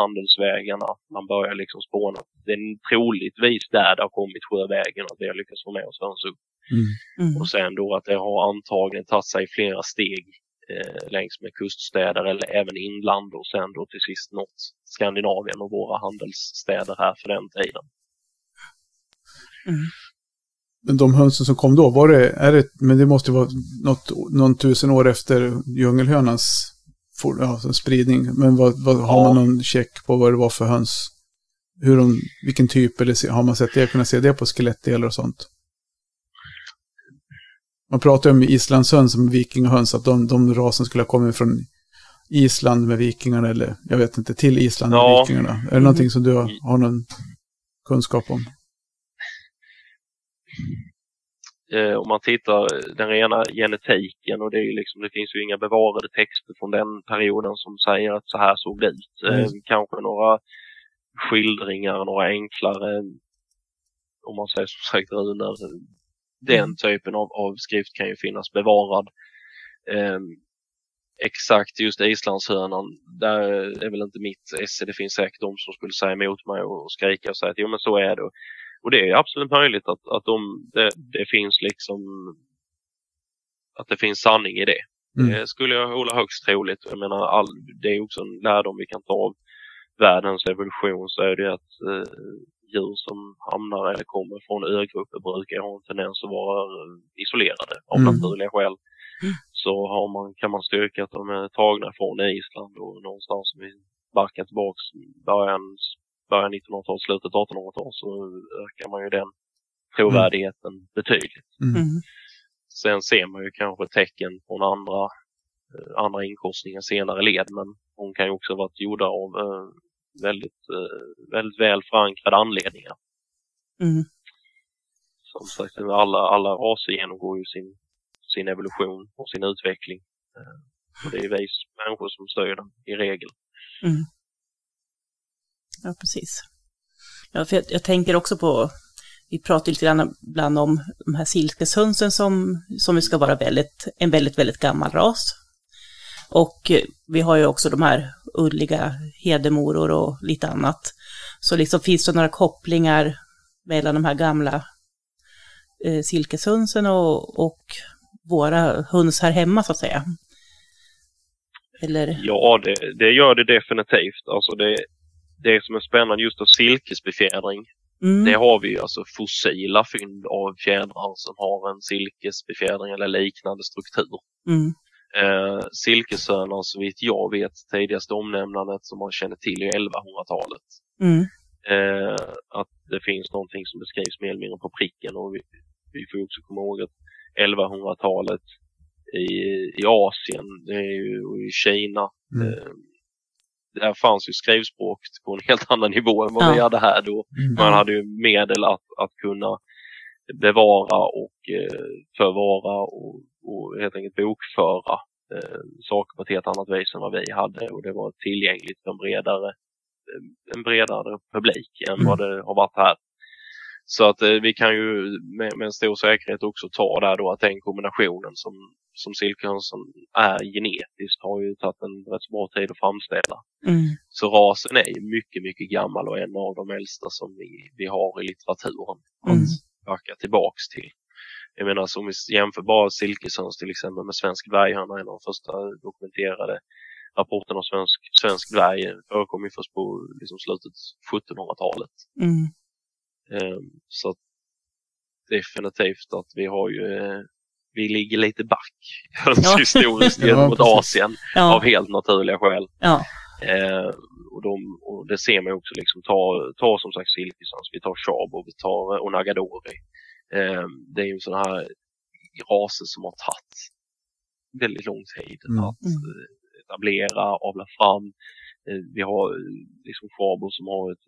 handelsvägarna man börjar liksom spåna. Det är troligtvis där det har kommit sjövägen att vi har lyckats få med oss upp. Mm. Mm. Och sen då att det har antagligen tagit sig flera steg eh, längs med kuststäder eller även inland och sen då till sist nått Skandinavien och våra handelsstäder här för den tiden. Mm. Men de hönsen som kom då, var det, är det, men det måste vara något, någon tusen år efter djungelhönans for, ja, spridning. Men vad, vad, har Ja. man någon check på vad det var för höns? Hur de, vilken typ, eller har man sett det, kunnat se det på skelettdelar och sånt? Man pratar ju om islandshöns som vikingahöns, att de, de rasen skulle ha kommit från Island med vikingarna, eller jag vet inte, till Island med Ja. vikingarna. Är det någonting som du har, har någon kunskap om? eh, om man tittar den rena genetiken och det, är liksom, det finns ju inga bevarade texter från den perioden som säger att så här såg det ut. Eh, Mm. kanske några skildringar, några enklare, om man säger som sagt runor. Den typen av, av skrift kan ju finnas bevarad. Eh, exakt just islandshönan, där är väl inte mitt esse. Det finns säkert de som skulle säga emot mig och, och skrika och säga att jo men så är det. Och det är absolut möjligt att, att de, det, det finns liksom att det finns sanning i det. Mm. Det skulle jag hålla högst troligt. Jag menar, all, det är också en lärdom vi kan ta av världens evolution så är det att eh, djur som hamnar eller kommer från ögrupper brukar ha en tendens att vara eh, isolerade av Mm. naturliga skäl. Så har man, kan man styrka att de är tagna från Island och någonstans vi backar tillbaks början, början 1900-tal, slutet 1800-tal så ökar man ju den trovärdigheten betydligt. Mm. Sen ser man ju kanske tecken från andra, eh, andra inkorsningar senare led men hon kan ju också ha varit gjorda av eh, väldigt, eh, väldigt väl förankrade anledningar. Mm. Som sagt, alla, alla raser genomgår ju sin, sin evolution och sin utveckling. Eh, Och det är vi människor som styr den i regel. Ja, precis. Ja, för jag, jag tänker också på, vi pratar lite grann ibland om de här silkeshönsen som, som ska vara väldigt, en väldigt, väldigt gammal ras. Och eh, vi har ju också de här ulliga hedemoror och lite annat. Så liksom finns det några kopplingar mellan de här gamla eh, silkeshönsen och, och våra höns här hemma så att säga? Eller? Ja, det, det gör det definitivt. Alltså det, det som är spännande just av silkesbefjädring Mm, Det har vi alltså fossila fynd av fjädrar som har en silkesbefjädring eller liknande struktur. mm, Eh, silkeshönor så vitt jag vet tidigaste omnämnandet som man känner till är 1100-talet. mm, Eh, att det finns någonting som beskrivs mer eller mindre på pricken och vi, vi får också komma ihåg att 1100-talet i, i Asien, det är ju och i Kina, Mm. eh, där fanns ju skrivspråk på en helt annan nivå än vad vi Ja. hade här då. Mm. Man hade ju medel att, att kunna bevara och eh, förvara och, och helt enkelt bokföra eh, saker på ett helt annat vis än vad vi hade och det var tillgängligt för en bredare, eh, en bredare publik än Mm. vad det har varit här. Så att eh, vi kan ju med, med en stor säkerhet också ta där då att den kombinationen som, som silkehönsen är genetiskt har ju tagit en rätt bra tid att framställa. mm, Så rasen är ju mycket, mycket gammal och en av de äldsta som vi, vi har i litteraturen mm, att backa tillbaks till. Jag menar som vi jämför bara silkeshöns till exempel med svensk dvärghöna, en av de första dokumenterade rapporterna om svensk, svensk dvärg förekom ju först på liksom, slutet 1700-talet. mm, Ehm, så att definitivt att vi har ju eh, vi ligger lite back [LAUGHS] [LAUGHS] Ja, gentemot precis. Asien ja, av helt naturliga skäl. ja, Eh, och, de, och det ser man också liksom, ta, ta som sagt silkeshöns, vi tar Chabo, vi tar eh, Onagadori. Eh, det är ju sådana här raser som har tagit väldigt lång tid Mm. att eh, etablera, avla fram. Eh, vi har liksom Chabo som har ett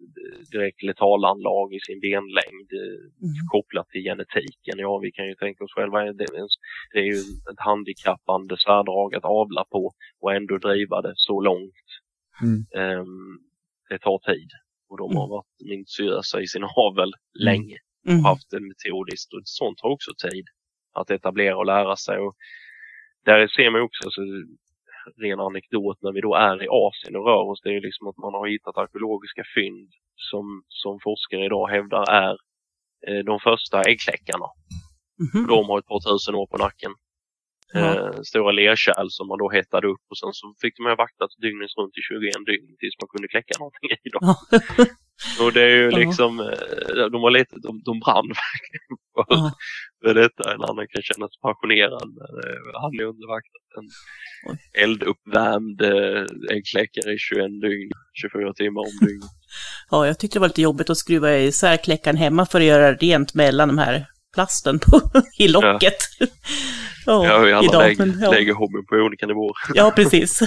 direkt letalanlag i sin benlängd eh, mm, kopplat till genetiken. Ja, vi kan ju tänka oss själva, det är, en- det är ju ett handikappande svärdrag att avla på och ändå driva det så långt. Mm. Ehm, det tar tid och de har Mm. varit minutiösa i sin avel länge mm, haft det metodiskt och sånt tar också tid att etablera och lära sig. Och där ser man också, alltså, ren anekdot när vi då är i Asien och rör oss. Det är liksom att man har hittat arkeologiska fynd som, som forskare idag hävdar är eh, de första äggkläckarna. Mhm. De har ett par tusen år på nacken. Ja. Eh, stora lerkärl som man då hettade upp och sen så fick de ha vaktat dygnet runt i 21 dygn tills man kunde kläcka någonting [LAUGHS] i dem. Och det är ju liksom, eh, de var lite, de, de brann [LAUGHS] verkligen för, Ja. för detta. En annan kan känna sig passionerad men eh, han är undervaktat. En elduppvärmd eh, äggkläckare i 21 dygn, 24 timmar om dygnet. [LAUGHS] ja, jag tyckte det var lite jobbigt att skruva isär kläckaren hemma för att göra rent mellan de här plasten på, [LAUGHS] i locket. Ja, Ja, vi alla idag, lägger, men, ja. lägger hobbyn på olika nivåer. Ja, precis.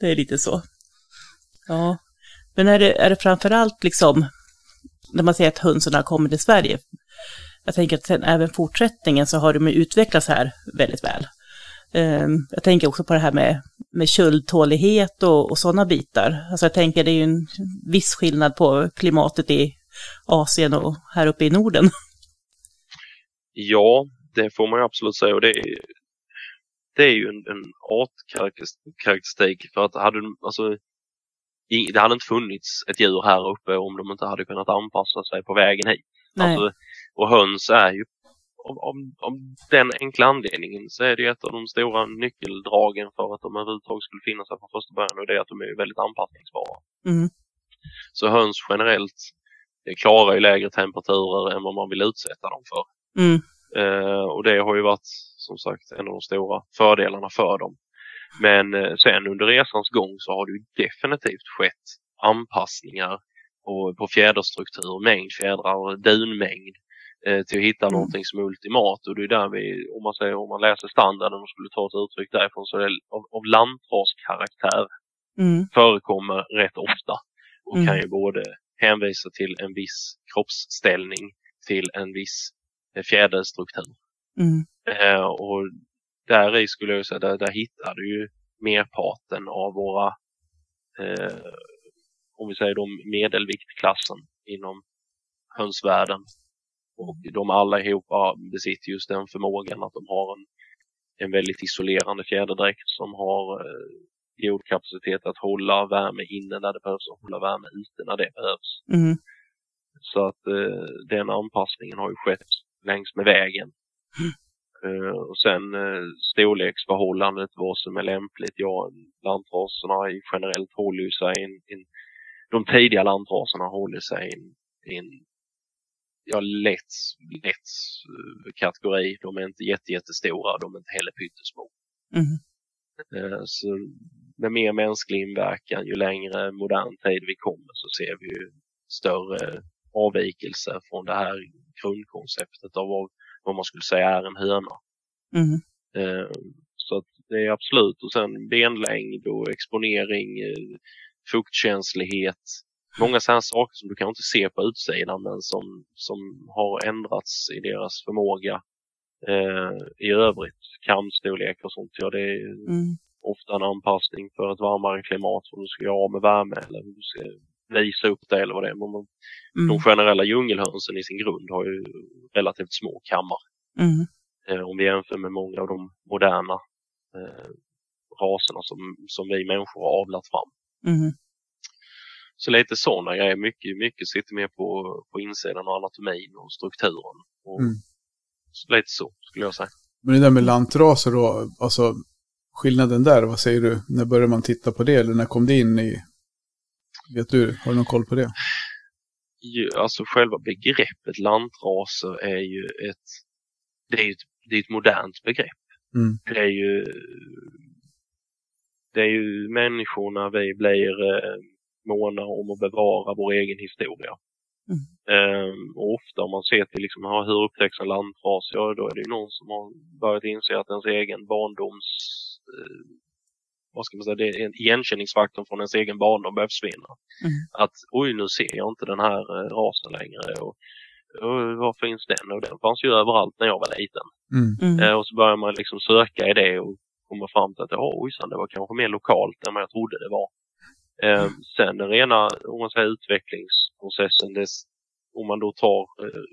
det är lite så. Ja. Men är det, är det framförallt liksom, när man säger att hönsen har kommit till Sverige, jag tänker att sen även fortsättningen så har de ju utvecklats här väldigt väl. Ehm, jag tänker också på det här med, med köldtålighet och, och sådana bitar. Alltså jag tänker det är ju en viss skillnad på klimatet i Asien och här uppe i Norden. Ja, det får man ju absolut säga och det är, det är ju en, en artkaraktäristik för att hade alltså, det hade inte funnits ett djur här uppe om de inte hade kunnat anpassa sig på vägen hit. Alltså, och höns är ju av den enkla anledningen så är det ett av de stora nyckeldragen för att de överhuvudtaget skulle finnas här från första början och det är att de är väldigt anpassningsbara. Mm. Så höns generellt klarar ju lägre temperaturer än vad man vill utsätta dem för. Mm. Eh, och det har ju varit som sagt en av de stora fördelarna för dem. Men eh, sen under resans gång så har det ju definitivt skett anpassningar och, på fjäderstruktur, mängd fjädrar, dunmängd eh, till att hitta Mm. någonting som är ultimat. Och det är där vi, om man, säger, om man läser standarden och skulle ta ett uttryck därifrån så är det av, av lantraskaraktär Mm. förekommer rätt ofta och Mm. kan ju både hänvisa till en viss kroppsställning till en viss eh, fjäderstruktur. Mm. Eh, och där i skulle jag säga, där, där hittar du ju merparten av våra, eh, om vi säger de medelviktklassen inom hönsvärlden. Och de allihopa besitter just den förmågan att de har en, en väldigt isolerande fjäderdräkt som har eh, god kapacitet att hålla värme inne när det behövs och hålla värme ute när det behövs. Mm. Så att eh, den anpassningen har ju skett längs med vägen. Eh, och sen eh, storleksförhållandet, vad som är lämpligt. Ja, lantraserna i- generellt håller ju sig in, in de tidiga lantraserna håller sig i en ja, lätt, lätt eh, kategori. De är inte jätte, jättestora, de är inte heller pyttesmå. Mm. Eh, Så med mer mänsklig inverkan, ju längre modern tid vi kommer så ser vi ju större avvikelser från det här grundkonceptet av vad, vad man skulle säga är en höna. Mm. Eh, Så att det är absolut. Och sen benlängd och exponering, eh, fuktkänslighet. Många sådana saker som du kan inte se på utsidan men som, som har ändrats i deras förmåga eh, i övrigt. Kamstorlek och sånt. Ja, det är Mm. ofta en anpassning för ett varmare klimat som du ska göra av med värme eller hur du ska visa upp det eller vad det är. Men de- Mm. de generella djungelhönsen i sin grund har ju relativt små kammar Mm. eh, om vi jämför med många av de moderna eh, raserna som, som vi människor har avlat fram. Mm. Så lite sådana grejer. Mycket, mycket sitter mer på, på insidan och anatomin och strukturen. Och Mm. så Lite så skulle jag säga. Men det där med lantraser då, alltså skillnaden där, vad säger du? När började man titta på det eller när kom det in i... Vet du, har du någon koll på det? Ju- Alltså själva begreppet lantraser är ju ett, det är ju ett, det är ett modernt begrepp. Mm. Det är ju, det är ju människorna vi blir eh, måna om att bevara vår egen historia. Mm. Ehm, och ofta om man ser till liksom, ja, hur upptäcks en lantras, ja då är det ju någon som har börjat inse att ens egen barndoms, eh, vad ska man säga, det är en igenkänningsfaktorn från ens egen barndom börjar försvinna. Mm. Att oj nu ser jag inte den här eh, rasen längre och, och var finns den? Och den fanns ju överallt när jag var liten. Mm. Mm. Eh, och så börjar man liksom söka i det och komma fram till att ja, ojsan, det var kanske mer lokalt än vad jag trodde det var. Eh, sen den rena om man säger, utvecklingsprocessen, det, om man då tar eh,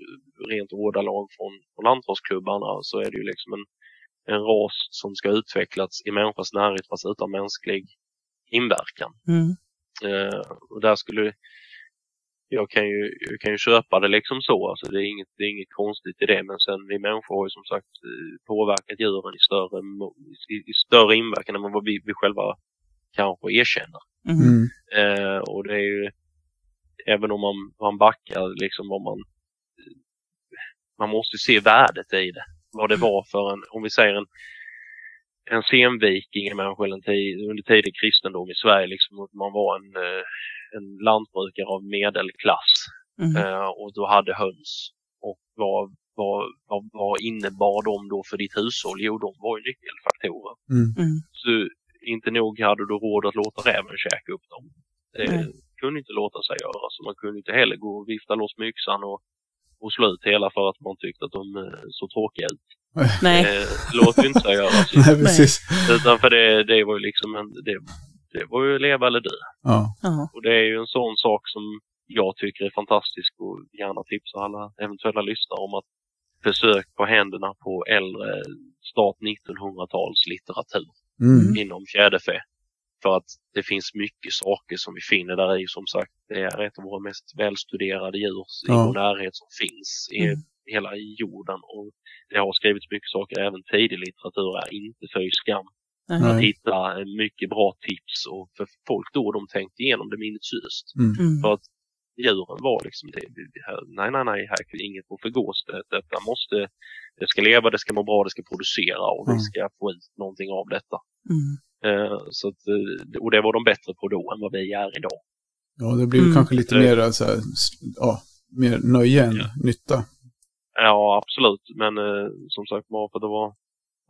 rent ordalag från, från lantrasklubbarna så är det ju liksom en, en ras som ska utvecklats i människans närhet fast utan mänsklig inverkan. Mm. Eh, och där skulle jag kan, ju, jag kan ju köpa det liksom så, alltså det är, inget, det är inget konstigt i det men sen vi människor har ju som sagt eh, påverkat djuren i större, i, i större inverkan än vad vi, vi själva kanske erkänner. Mm. Mm. Eh, och det är ju, även om man, man backar liksom vad man, man måste se värdet i det. Vad det var för en, om vi säger en, en senviking människa eller en tid, under tidig kristendom i Sverige, liksom att man var en, eh, en lantbrukare av medelklass Mm. eh, och du hade höns. Och vad, vad, vad, vad innebar de då för ditt hushåll? Jo, de var ju nyckelfaktorer. Mm. Mm. Så inte nog hade du råd att låta räven käka upp dem. Det Nej. kunde inte låta sig göra. Så man kunde inte heller gå och vifta loss myxan och, och slå ut hela för att man tyckte att de eh, såg tråkiga ut. [LAUGHS] Nej. Eh, det låter ju inte sig göra. [LAUGHS] Så, Nej, precis. utan för det, det var ju liksom en, det, det var ju leva eller dö. Ja. Ja. Och det är ju en sån sak som jag tycker är fantastisk och gärna tipsar alla eventuella lyssnare om att försök på händerna på äldre start 1900-tals litteratur Mm. inom fjäderfä. För att det finns mycket saker som vi finner där i. Som sagt, det är ett av våra mest välstuderade djur i Ja. vår närhet som finns i Mm. hela jorden. Och det har skrivits mycket saker, även tidig litteratur är inte för skam. Nej. Nej. Att hitta mycket bra tips och för folk då de tänkte igenom det minutiöst. Mm. Mm. För att djuren var liksom det. nej, nej, nej, här kan inget får förgås. Det, detta måste, det ska leva, det ska må bra, det ska producera och vi Mm. ska få ut någonting av detta. Mm. Eh, så att, eh, och det var de bättre på då än vad vi är idag. Ja, det blir Mm. kanske lite Det- mer så här, ja, mer nöje än Ja. nytta. Ja, absolut. Men eh, som sagt, varför det var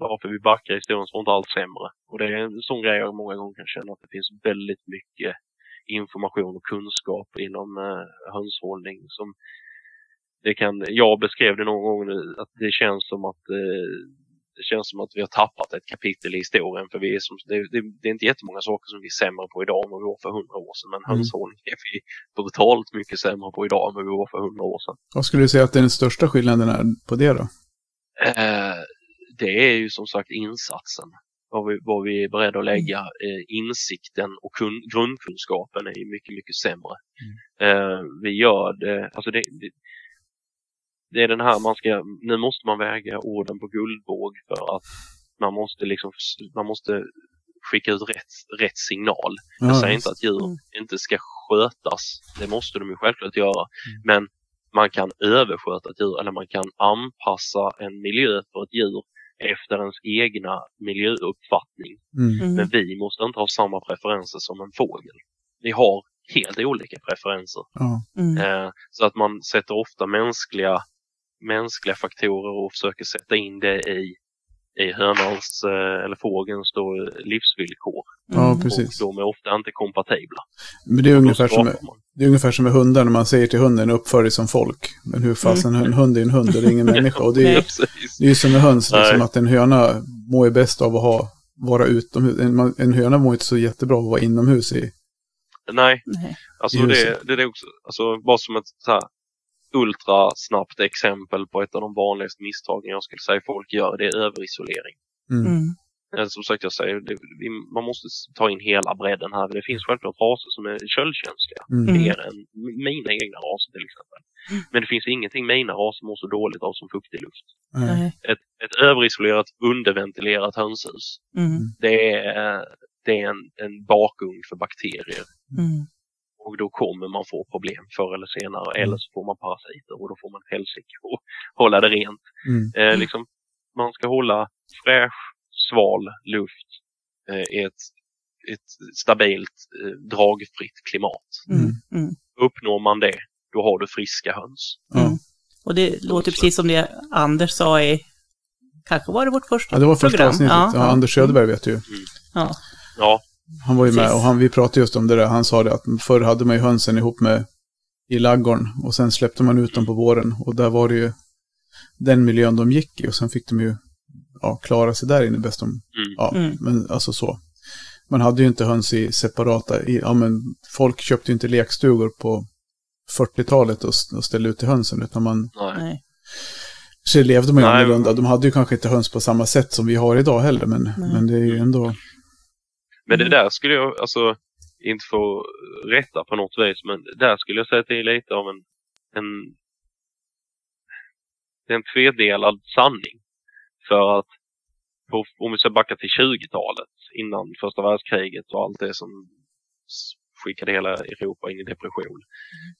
varför vi backar i historien så var inte allt sämre. Och det är en sån grej jag många gånger kan känna att det finns väldigt mycket information och kunskap inom eh, hönshållning som det kan, jag beskrev det någon gång nu, att det känns som att eh, det känns som att vi har tappat ett kapitel i historien för vi är som, det, det, det är inte jättemånga saker som vi är sämre på idag än vad vi var för hundra år sedan men Mm. hönshållning är vi brutalt mycket sämre på idag än vad vi var för hundra år sedan. Vad skulle du säga att den största skillnaden är på det då? Eh, det är ju som sagt insatsen. Vad vi, vad vi är beredda att lägga. Eh, insikten och kun, grundkunskapen är mycket, mycket sämre. Eh, vi gör det, alltså det, det, det är den här man ska, nu måste man väga orden på guldvåg för att man måste liksom, man måste skicka ut rätt, rätt signal. Jag Ja, säger inte att djur Mm. inte ska skötas. Det måste de ju självklart göra. Men man kan översköta ett djur eller man kan anpassa en miljö för ett djur efter ens egna miljöuppfattning. Mm. Mm. Men vi måste inte ha samma preferenser som en fågel. Vi har helt olika preferenser. Mm. Eh, så att man sätter ofta mänskliga, mänskliga faktorer och försöker sätta in det i, i hönans eh, eller fågelns då, livsvillkor. ja, Mm. precis. Och de är ofta inte kompatibla. Men det är ungefär som med, det är ungefär som med hundar när man säger till hunden uppför dig som folk. Men hur fasen, en hund är en hund och det är ingen [LAUGHS] människa. Och det är, det är ju som med höns, liksom, att en höna mår ju bäst av att ha, vara utomhus. En, en höna mår inte så jättebra av att vara inomhus i. Nej, Nej. Alltså det, det är också, alltså bara som ett så här ultra snabbt exempel på ett av de vanligaste misstagen jag skulle säga folk gör, det är överisolering. Mm. Mm. Eh, Som sagt, jag säger, det, vi- man måste ta in hela bredden här. Det finns självklart raser som är köldkänsliga, Mm. Mm. mer än mina egna raser till exempel. Men det finns ingenting mina raser mår så dåligt av som fuktig luft. Nej. Ett, ett överisolerat, underventilerat hönshus, Mm. det är, det är en, en bakugn för bakterier. Mm. Och då kommer man få problem förr eller senare. Mm. Eller så får man parasiter och då får man helsike och [LAUGHS] hålla det rent. Mm. Eh, liksom, man ska hålla fräsch, sval luft eh, i ett, ett stabilt, eh, dragfritt klimat. Mm. Mm. Uppnår man det, då har du friska höns. Ja. Mm. Och det låter precis som det Anders sa i, kanske var det vårt första ja, det var första program. avsnittet. Ja, Anders Söderberg vet du ju. Ja. Ja, Han var ju med Precis. och han, vi pratade just om det där. Han sa det att förr hade man ju hönsen ihop med i laggorn och sen släppte man ut dem på våren och där var det ju den miljön de gick i och sen fick de ju ja, klara sig där inne bäst de, Mm. ja, Mm. men alltså så. Man hade ju inte höns i separata, i, ja men folk köpte ju inte lekstugor på 40-talet och, och ställde ut till hönsen utan man nej. Så levde man ju Nej, annorlunda. De hade ju kanske inte höns på samma sätt som vi har idag heller, men, Nej. men det är ju ändå... Men det Mm. där skulle jag, alltså, inte få rätta på något vis, men där skulle jag säga att det är lite av en, en, en tvedelad sanning. För att på, om vi ska backa till 20-talet, innan första världskriget och allt det som skickade hela Europa in i depression.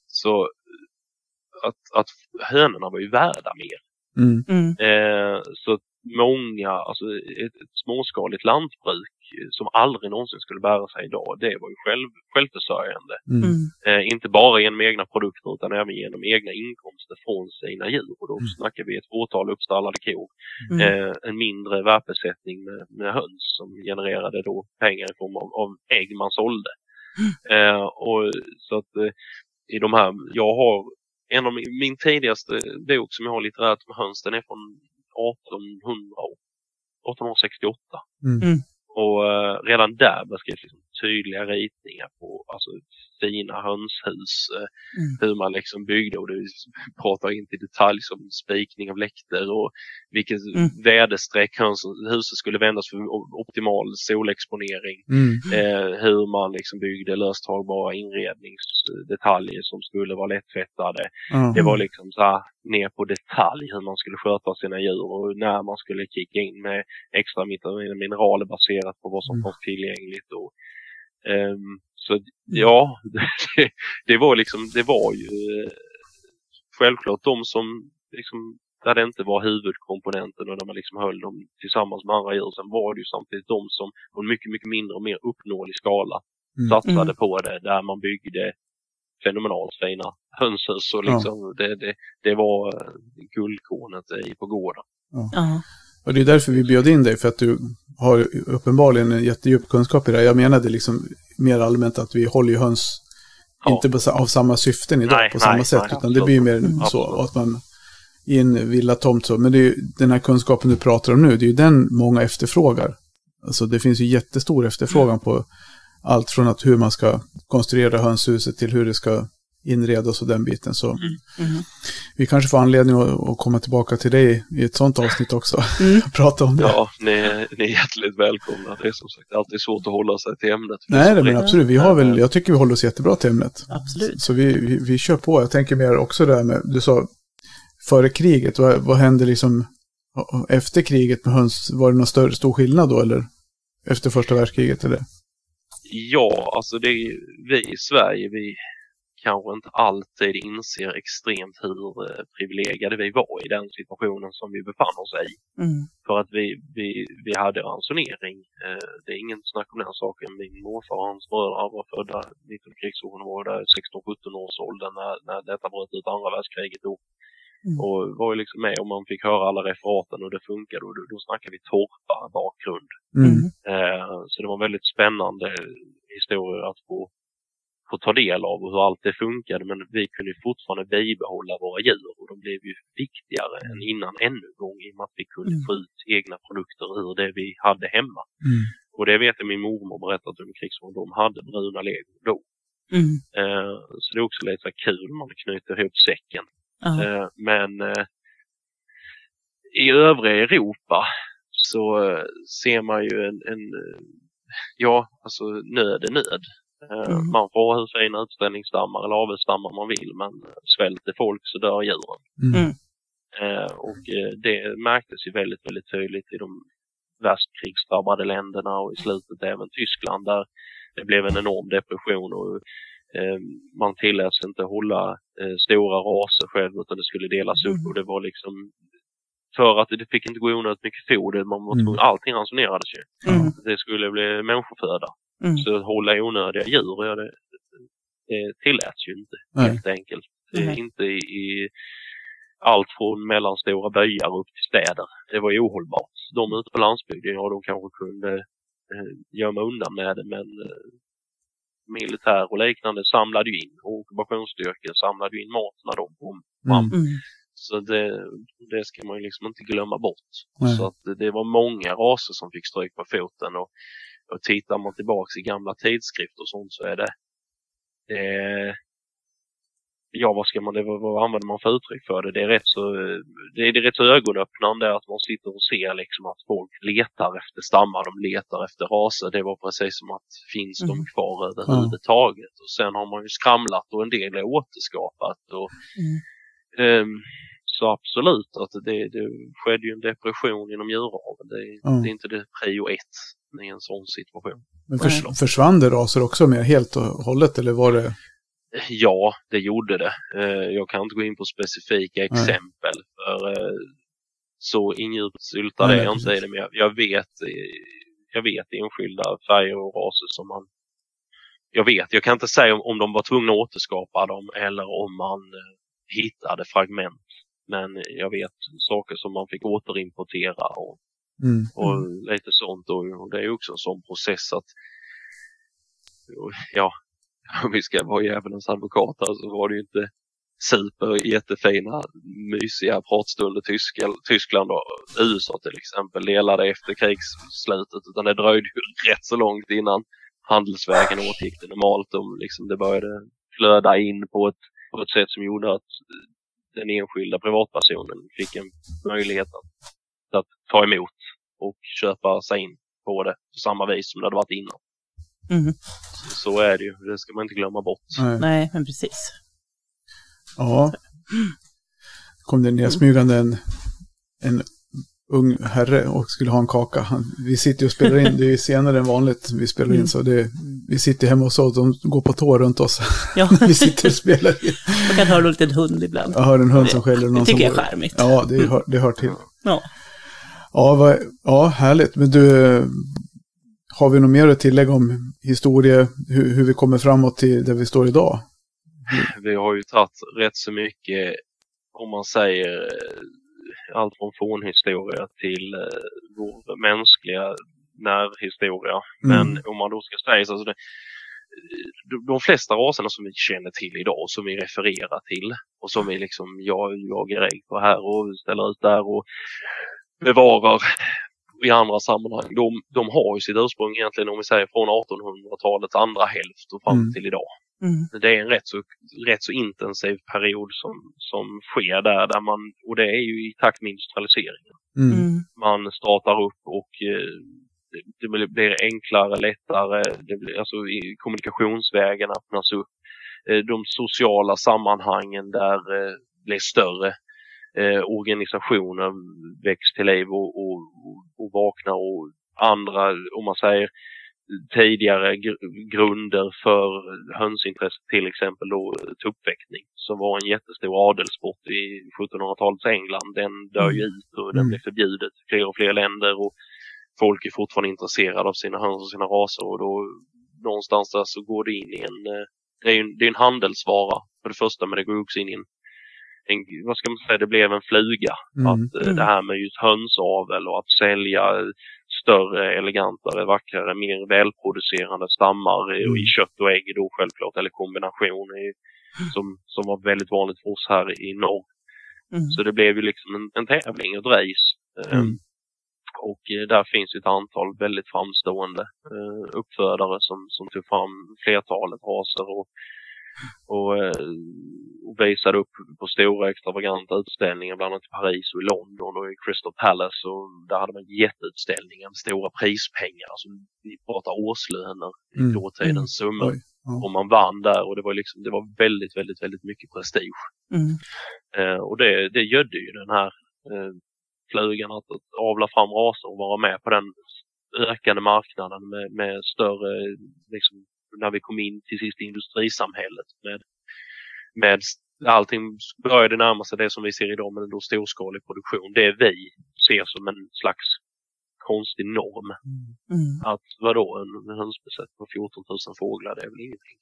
Så att, att hönorna var ju värda mer. Mm, Mm. Eh, så att många, alltså ett, ett småskaligt lantbruk som aldrig någonsin skulle bära sig idag, det var ju själv, självförsörjande. mm, Mm. Eh, inte bara genom egna produkter utan även genom egna inkomster från sina djur. Och då Mm. snackar vi ett fåtal uppstallade kor. Mm. Eh, en mindre värpesättning med, med höns som genererade då pengar i form av, av ägg man sålde. Eh, och så att eh, i de här, jag har en av min, min tidigaste bok som jag har litterärt med höns, den är från 1800, 1868. Mm. Och eh, redan där beskrivs liksom tydliga ritningar på alltså, fina hönshus. Eh, Mm. Hur man liksom byggde och det pratar inte i detalj som spikning av läkter och vilket Mm. väderstreck huset skulle vändas för optimal solexponering. mm, Eh, hur man liksom byggde löstagbara inredningsdetaljer som skulle vara lättfettade. ja. Det var liksom så här ner på detalj hur man skulle sköta sina djur och när man skulle kicka in med extra mineraler baserat på vad som Mm. fanns tillgängligt. Och, så ja, [LAUGHS] det, det var liksom, det var ju självklart de som liksom där det inte var huvudkomponenten och där man liksom höll dem tillsammans med andra djur. Sen var det ju samtidigt de som på en mycket, mycket mindre och mer uppnåelig skala Mm. satsade Mm. på det. Där man byggde fenomenalt fina hönshus och liksom det, det, det var eh, guldkornet i på gården. Ja. Och det är därför vi bjöd in dig, för att du har uppenbarligen en jättedjup kunskap i det här. Jag menade liksom mer allmänt att vi håller ju höns Ja. inte av samma syften idag Nej, på samma nej, sätt, nej, utan det blir mer Mm. så. Att man i en villatomt så, men det är ju den här kunskapen du pratar om nu, det är ju den många efterfrågar. Alltså det finns ju jättestor efterfrågan på allt från att hur man ska konstruera hönshuset till hur det ska inredas och den biten. Så Mm. vi kanske får anledning att, komma tillbaka till dig i ett sånt avsnitt också. Mm. [LAUGHS] Prata om det. Ja, ni, ni är hjärtligt välkomna. Det är som sagt alltid svårt att hålla sig till ämnet. Nej, det, men Det- absolut. Vi har väl, jag tycker vi håller oss jättebra till ämnet. Absolut. Så vi, vi, vi kör på. Jag tänker mer också där med, du sa före kriget, vad, vad hände liksom efter kriget med höns? Var det någon större, stor skillnad då eller? Efter första världskriget eller? Ja, alltså det är, vi i Sverige, vi kanske inte alltid inser extremt hur eh, privilegierade vi var i den situationen som vi befann oss i. Mm. För att vi, vi, vi hade ransonering. Eh, det är ingen snack om den saken. Min morfar och hans bröder var födda mitt under krigsåren och var där 16-17 års ålder när, när detta bröt ut andra världskriget. Då. Mm. Och var ju liksom med och man fick höra alla referaten och det funkade och då, då snackar vi torpa bakgrund. Mm. Mm. Eh, så det var en väldigt spännande historia att få, få ta del av och hur allt det funkade. Men vi kunde fortfarande bibehålla våra djur och de blev ju viktigare än innan ännu en gång i och med att vi kunde Mm. få ut egna produkter ur det vi hade hemma. Mm. Och det vet jag min mormor berättat under krigsåren. De hade bruna lego då. Mm. Eh, så det är också lite kul man knyter ihop säcken. Ja. Eh, men eh, i övriga Europa så eh, ser man ju en, en eh, ja, alltså nöd är nöd. Eh, Mm. Man får ha hur fina utställningsstammar eller avelsstammar man vill men svälter folk så dör djuren. Mm. Mm. Eh, och eh, det märktes ju väldigt, väldigt tydligt i de värst krigsdrabbade länderna och i slutet även Tyskland där det blev en enorm depression och eh, man tilläts inte hålla eh, stora raser själv utan det skulle delas upp Mm. och det var liksom för att det fick inte gå onödigt mycket foder, man var Mm. allting ransonerades ju. Mm. Det skulle bli människoföda. Mm. Så att hålla onödiga djur, ja, det, det tilläts ju inte Nej. helt enkelt. Nej. inte i, i allt från mellanstora byar upp till städer. Det var ju ohållbart. De ute på landsbygden, ja de kanske kunde eh, gömma undan med det men eh, militär och liknande samlade ju in och ockupationsstyrkor samlade ju in mat när de kom fram. Mm. Mm. Så det, det ska man ju liksom inte glömma bort. Nej. Så att det, det var många raser som fick stryk på foten och, och tittar man tillbaks i gamla tidskrifter och sånt så är det, det ja vad ska man, det, vad använder man för uttryck för det? Det är rätt så, det är, det är rätt så ögonöppnande att man sitter och ser liksom att folk letar efter stammar, de letar efter raser. Det var precis som att finns mm. de kvar överhuvudtaget? Och sen har man ju skramlat och en del är återskapat. Och, mm. um, så absolut att det, det skedde ju en depression inom djuraveln. Det, mm. det, är inte det prio ett i en sån situation. Men förs försvann det raser också med helt och hållet eller var det? Ja, det gjorde det. Eh, jag kan inte gå in på specifika exempel för eh, så ingjutsyltad är jag inte i det. Men jag vet, jag vet enskilda färger och raser som man jag vet, jag kan inte säga om, om de var tvungna att återskapa dem eller om man eh, hittade fragment. Men jag vet saker som man fick återimportera och, mm. och mm. lite sånt. Och, och, det är också en sån process att ja, om vi ska vara djävulens advokat så var det ju inte super jättefina mysiga pratstunder Tyskland och USA till exempel delade efter krigsslutet utan det dröjde ju [LAUGHS] rätt så långt innan handelsvägen återgick det normalt och liksom det började flöda in på ett, på ett sätt som gjorde att den enskilda privatpersonen fick en möjlighet att, att ta emot och köpa sig in på det på samma vis som det hade varit innan. Mm. Så är det ju, det ska man inte glömma bort. Nej, Nej men precis. Ja. kom det nedsmygande en, en ung herre och skulle ha en kaka. Vi sitter och spelar in, det är senare än vanligt vi spelar in, mm. så det, vi sitter hemma hos oss, de går på tå runt oss. Ja. [LAUGHS] vi sitter och spelar in. Man kan höra en liten hund ibland. Jag hör en hund som skäller. Det tycker jag är charmigt. Ja, det hör, det hör till. Ja. Ja, vad, ja, härligt. Men du, har vi något mer att tillägga om historia, hur, hur vi kommer framåt till där vi står idag? Vi har ju tagit rätt så mycket, om man säger allt från fornhistoria till eh, vår mänskliga närhistoria. Mm. Men om man då ska säga så, alltså det, de flesta raserna som vi känner till idag, som vi refererar till och som vi liksom jag jagar ägg på här och ställer ut där och bevarar i andra sammanhang. De, de har ju sitt ursprung egentligen om vi säger från 1800-talets andra hälft och fram mm. till idag. Mm. Det är en rätt så, rätt så intensiv period som, som sker där, där man, och det är ju i takt med industrialiseringen. Mm. mm. Man startar upp och eh, det, blir enklare, lättare, det blir, alltså kommunikationsvägen öppnas upp. Eh, de sociala sammanhangen där eh, blir större. Eh, organisationer väcks till liv och, och, och vaknar och andra, om man säger, tidigare gr grunder för hönsintresset, till exempel då tuppväckning som var en jättestor adelssport i 1700-talets England. Den dör ju mm. ut och den mm. blev förbjudet i fler och fler länder och folk är fortfarande intresserade av sina höns och sina raser och då någonstans där så går det in i en, eh, det är en, det är en handelsvara för det första men det går också in i en, en vad ska man säga, det blev en fluga. Mm. Att eh, mm. det här med just hönsavel och att sälja större, elegantare, vackrare, mer välproducerande stammar mm. i kött och ägg då självklart, eller kombination i, som, som var väldigt vanligt för oss här i norr. Mm. Så det blev ju liksom en, en tävling, ett race. Mm. Um, och eh, där finns ett antal väldigt framstående uh, uppfödare som, som tog fram flertalet raser och och, eh, och visade upp på stora extravaganta utställningar bland annat i Paris och i London och i Crystal Palace och där hade man jätteutställningar med stora prispengar. Alltså, vi pratar årslöner i mm. dåtidens mm. summor. Ja. Och man vann där och det var, liksom, det var väldigt, väldigt, väldigt mycket prestige. Mm. Eh, och det, det gödde ju den här eh, flugan att, att avla fram raser och vara med på den ökande marknaden med, med större liksom, när vi kom in till sist i industrisamhället med, med allting började närma sig det som vi ser idag med en storskalig produktion. Det vi ser som en slags konstig norm. Mm. Att vadå, en hönsbesättning på 14 000 fåglar, det är väl ingenting.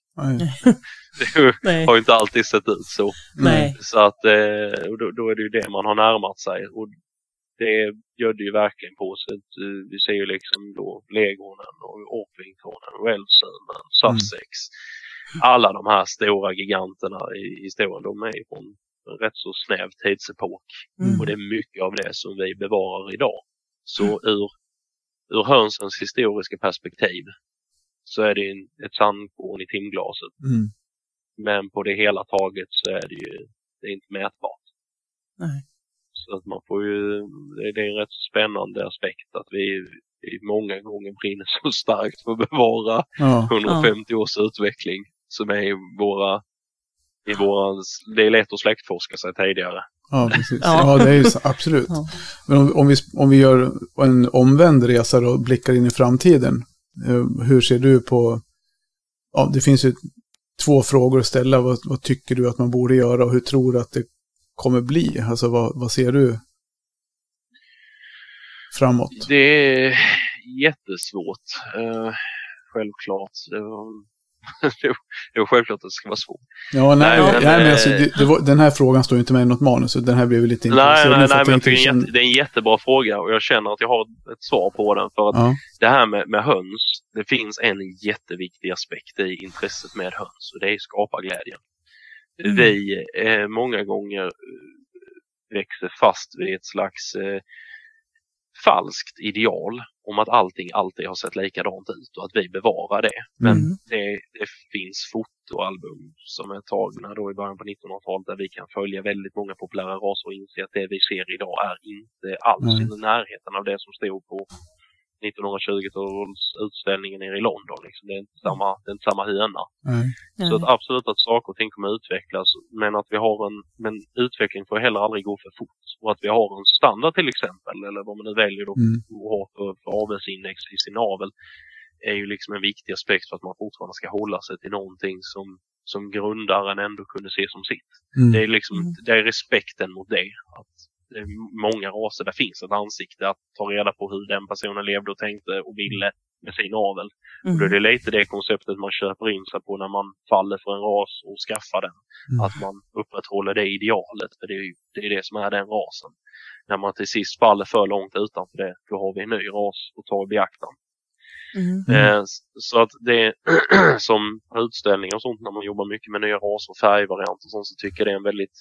[LAUGHS] det har ju inte alltid sett ut så. Nej. Så att eh, då, då, är det ju det man har närmat sig. Och det gör det ju verkligen på sig. Eh, vi ser ju liksom då Legonen och Orpingtonen, Welsunen, Sussex. Mm. Alla de här stora giganterna i historien, de är från en rätt så snäv tidsepok. Mm. Och det är mycket av det som vi bevarar idag. Så mm. ur, ur hönsens historiska perspektiv så är det en, ett sandkorn i timglaset. Mm. Men på det hela taget så är det ju det är inte mätbart. Nej. Så att man får ju, det det är en rätt spännande aspekt att vi, vi många gånger brinner så starkt för att bevara Ja, 150 års utveckling som är i våra, i våra, det är lätt att släktforska sig tidigare. ja precis. Ja. Ja, det är ju så, absolut. Ja. Men om, om, vi, om vi gör en omvänd resa och blickar in i framtiden. eh, Hur ser du på... Ja, det finns ju två frågor att ställa. Vad, vad tycker du att man borde göra och hur tror du att det kommer bli? Alltså vad, vad ser du framåt? Det är jättesvårt. Eh, självklart. Det var, [LAUGHS] det var självklart att det ska vara svårt. Ja, nej, Nej, nej, men, men alltså, eh, det, det var, den här frågan står inte med i något manus. så Den här blev lite Nej, intresserad nej, nej, att men det, är en jätte, det är en jättebra fråga och jag känner att jag har ett svar på den. För att Ja, det här med, med höns, det finns en jätteviktig aspekt i intresset med höns och det är skaparglädjen. Mm. Vi eh, många gånger eh, växer fast vid ett slags eh, falskt ideal om att allting alltid har sett likadant ut och att vi bevarar det. Men Mm. det, det finns fotoalbum som är tagna då i början på 1900-talet där vi kan följa väldigt många populära raser och inse att det vi ser idag är inte alls Nej. i närheten av det som stod på 1920-talsutställningen nere i London. Liksom. Det, är inte samma, det är inte samma höna. Så att absolut att saker och ting kommer utvecklas men att vi har en men utveckling får heller aldrig gå för fort. Och att vi har en standard till exempel eller vad man nu väljer då Mm. att ha för, för avelsindex i sin avel är ju liksom en viktig aspekt för att man fortfarande ska hålla sig till någonting som, som grundaren ändå kunde se som sitt. Mm. Det är liksom Mm. det är respekten mot det. Att många raser där finns ett ansikte att ta reda på hur den personen levde och tänkte och ville med sin avel. Och då är Mm. det lite det konceptet man köper in sig på när man faller för en ras och skaffar den. Mm. Att man upprätthåller det idealet, för det är ju det, är det som är den rasen. När man till sist faller för långt utanför det, då har vi en ny ras att ta i beaktan. Mm. Mm. Eh, så att det [CLEARS THROAT] som utställningar och sånt när man jobbar mycket med nya raser och färgvarianter och sånt så tycker jag det är en väldigt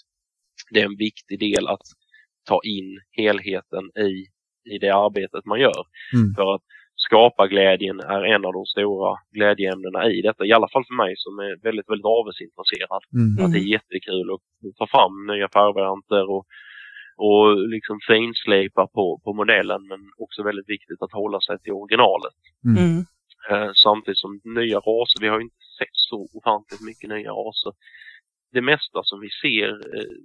det är en viktig del att ta in helheten i, i det arbetet man gör. Mm. För att skaparglädjen är en av de stora glädjeämnena i detta. I alla fall för mig som är väldigt, väldigt avelsintresserad. Mm. Att det är jättekul att ta fram nya färgvarianter och, och liksom finslipa på, på modellen men också väldigt viktigt att hålla sig till originalet. Mm. Eh, samtidigt som nya raser, vi har ju inte sett så ofantligt mycket nya raser. Det mesta som vi ser, eh,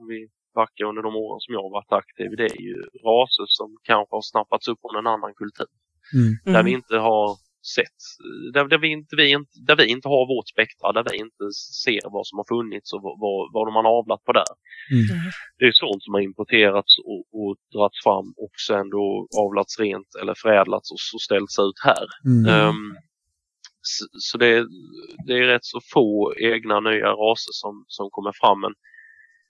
om vi backar under de åren som jag har varit aktiv, det är ju raser som kanske har snappats upp från en annan kultur. Mm. Där Mm. vi inte har sett, där, där, vi inte, vi inte, där vi inte har vårt spektra, där vi inte ser vad som har funnits och vad, vad, vad de har avlat på där. Mm. Det är sånt som har importerats och, och dragits fram och sen då avlats rent eller förädlats och så ställts ut här. Mm. Så så det, det är rätt så få egna nya raser som, som kommer fram. Men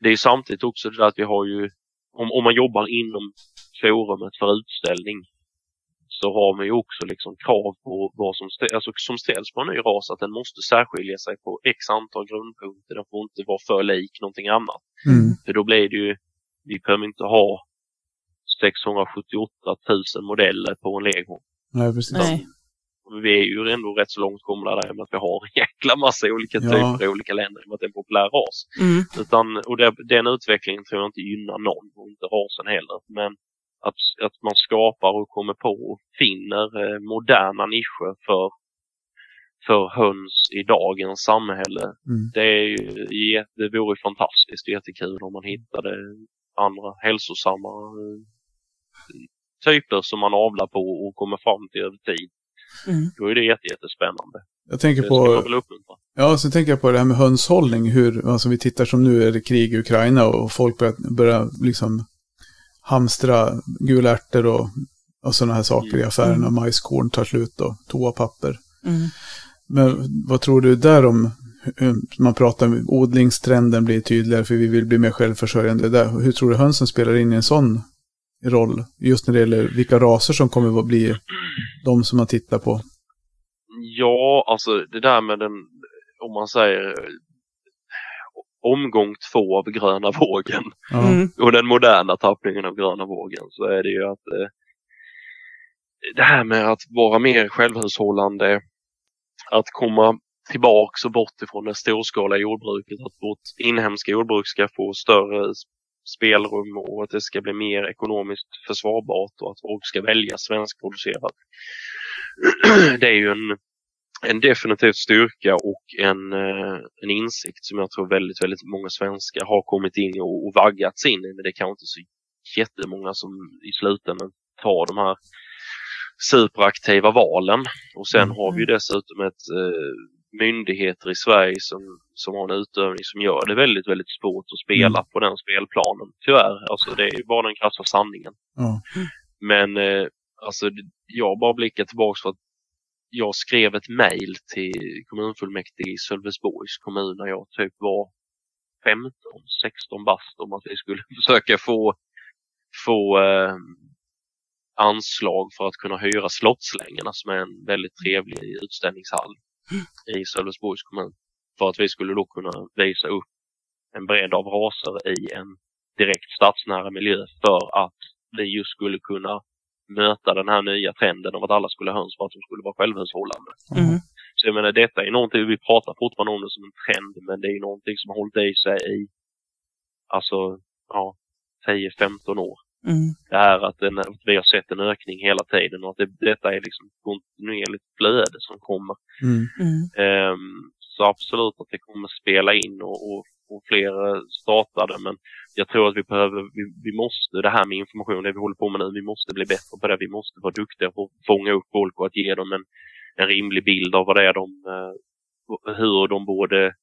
det är samtidigt också det där att vi har ju, om, om man jobbar inom forumet för utställning så har man ju också liksom krav på vad som, stä- alltså, som ställs på en ny ras att den måste särskilja sig på x antal grundpunkter. Den får inte vara för lik någonting annat. Mm. För då blir det ju, vi behöver inte ha 678 000 modeller på en lego. Nej, precis. Nej. Vi är ju ändå rätt så långt komna där med att vi har en jäkla massa olika Ja. typer i olika länder i och med att det är en populär ras. Mm. Utan, och det, den utvecklingen tror jag inte gynnar någon och inte rasen heller. Men att, att man skapar och kommer på och finner eh, moderna nischer för, för höns i dagens samhälle. Mm. Det, är ju, det vore ju fantastiskt jättekul om man hittade andra hälsosamma eh, typer som man avlar på och kommer fram till över tid. Mm. Då är det jätte, jättespännande. Jag tänker Det på, ja, så tänker jag på det här med hönshållning. Hur, alltså vi tittar som nu är det krig i Ukraina och folk börjar, börjar liksom hamstra gula ärtor och, och sådana här saker i affärerna. Majskorn tar slut och toapapper. Mm. Men vad tror du där om, hur man pratar om odlingstrenden blir tydligare för vi vill bli mer självförsörjande. Där, hur tror du hönsen spelar in i en sån roll? Just när det gäller vilka raser som kommer att bli de som man tittar på. Ja, alltså det där med den, om man säger omgång två av gröna vågen. Mm. och den moderna tappningen av gröna vågen så är det ju att eh, det här med att vara mer självhushållande, att komma tillbaks och bort ifrån det storskaliga jordbruket. Att vårt inhemska jordbruk ska få större spelrum och att det ska bli mer ekonomiskt försvarbart och att folk ska välja svenskproducerat. [CLEARS THROAT] Det är ju en, en definitiv styrka och en, eh, en insikt som jag tror väldigt, väldigt många svenskar har kommit in och, och vaggats in i. Men det är kanske inte så jättemånga som i slutändan tar de här superaktiva valen. Och sen har vi ju dessutom ett eh, myndigheter i Sverige som, som har en utövning som gör det väldigt, väldigt svårt att spela mm. på den spelplanen. Tyvärr, alltså det är bara den krassa sanningen. Ja. Men eh, alltså jag bara blickar tillbaka för att jag skrev ett mejl till kommunfullmäktige i Sölvesborgs kommun när jag typ var 15, 16 bast om att vi skulle [LAUGHS] försöka få, få eh, anslag för att kunna hyra Slottslängerna som är en väldigt trevlig utställningshall i Sölvesborgs kommun. För att vi skulle då kunna visa upp en bredd av raser i en direkt stadsnära miljö för att vi just skulle kunna möta den här nya trenden av att alla skulle ha höns för att de skulle vara självhushållande. Mm. Så jag menar detta är någonting, vi pratar fortfarande om det som en trend, men det är någonting som har hållit i sig i alltså, ja, 10-15 år. Mm. Det här att, den, att vi har sett en ökning hela tiden och att det, detta är liksom kontinuerligt flöde som kommer. Mm. Mm. Um, så absolut att det kommer spela in och, och, och fler startade men jag tror att vi behöver, vi, vi, måste, det här med information, det vi håller på med nu, vi måste bli bättre på det. Vi måste vara duktiga på att fånga upp folk och att ge dem en, en rimlig bild av vad det är de, uh, hur de borde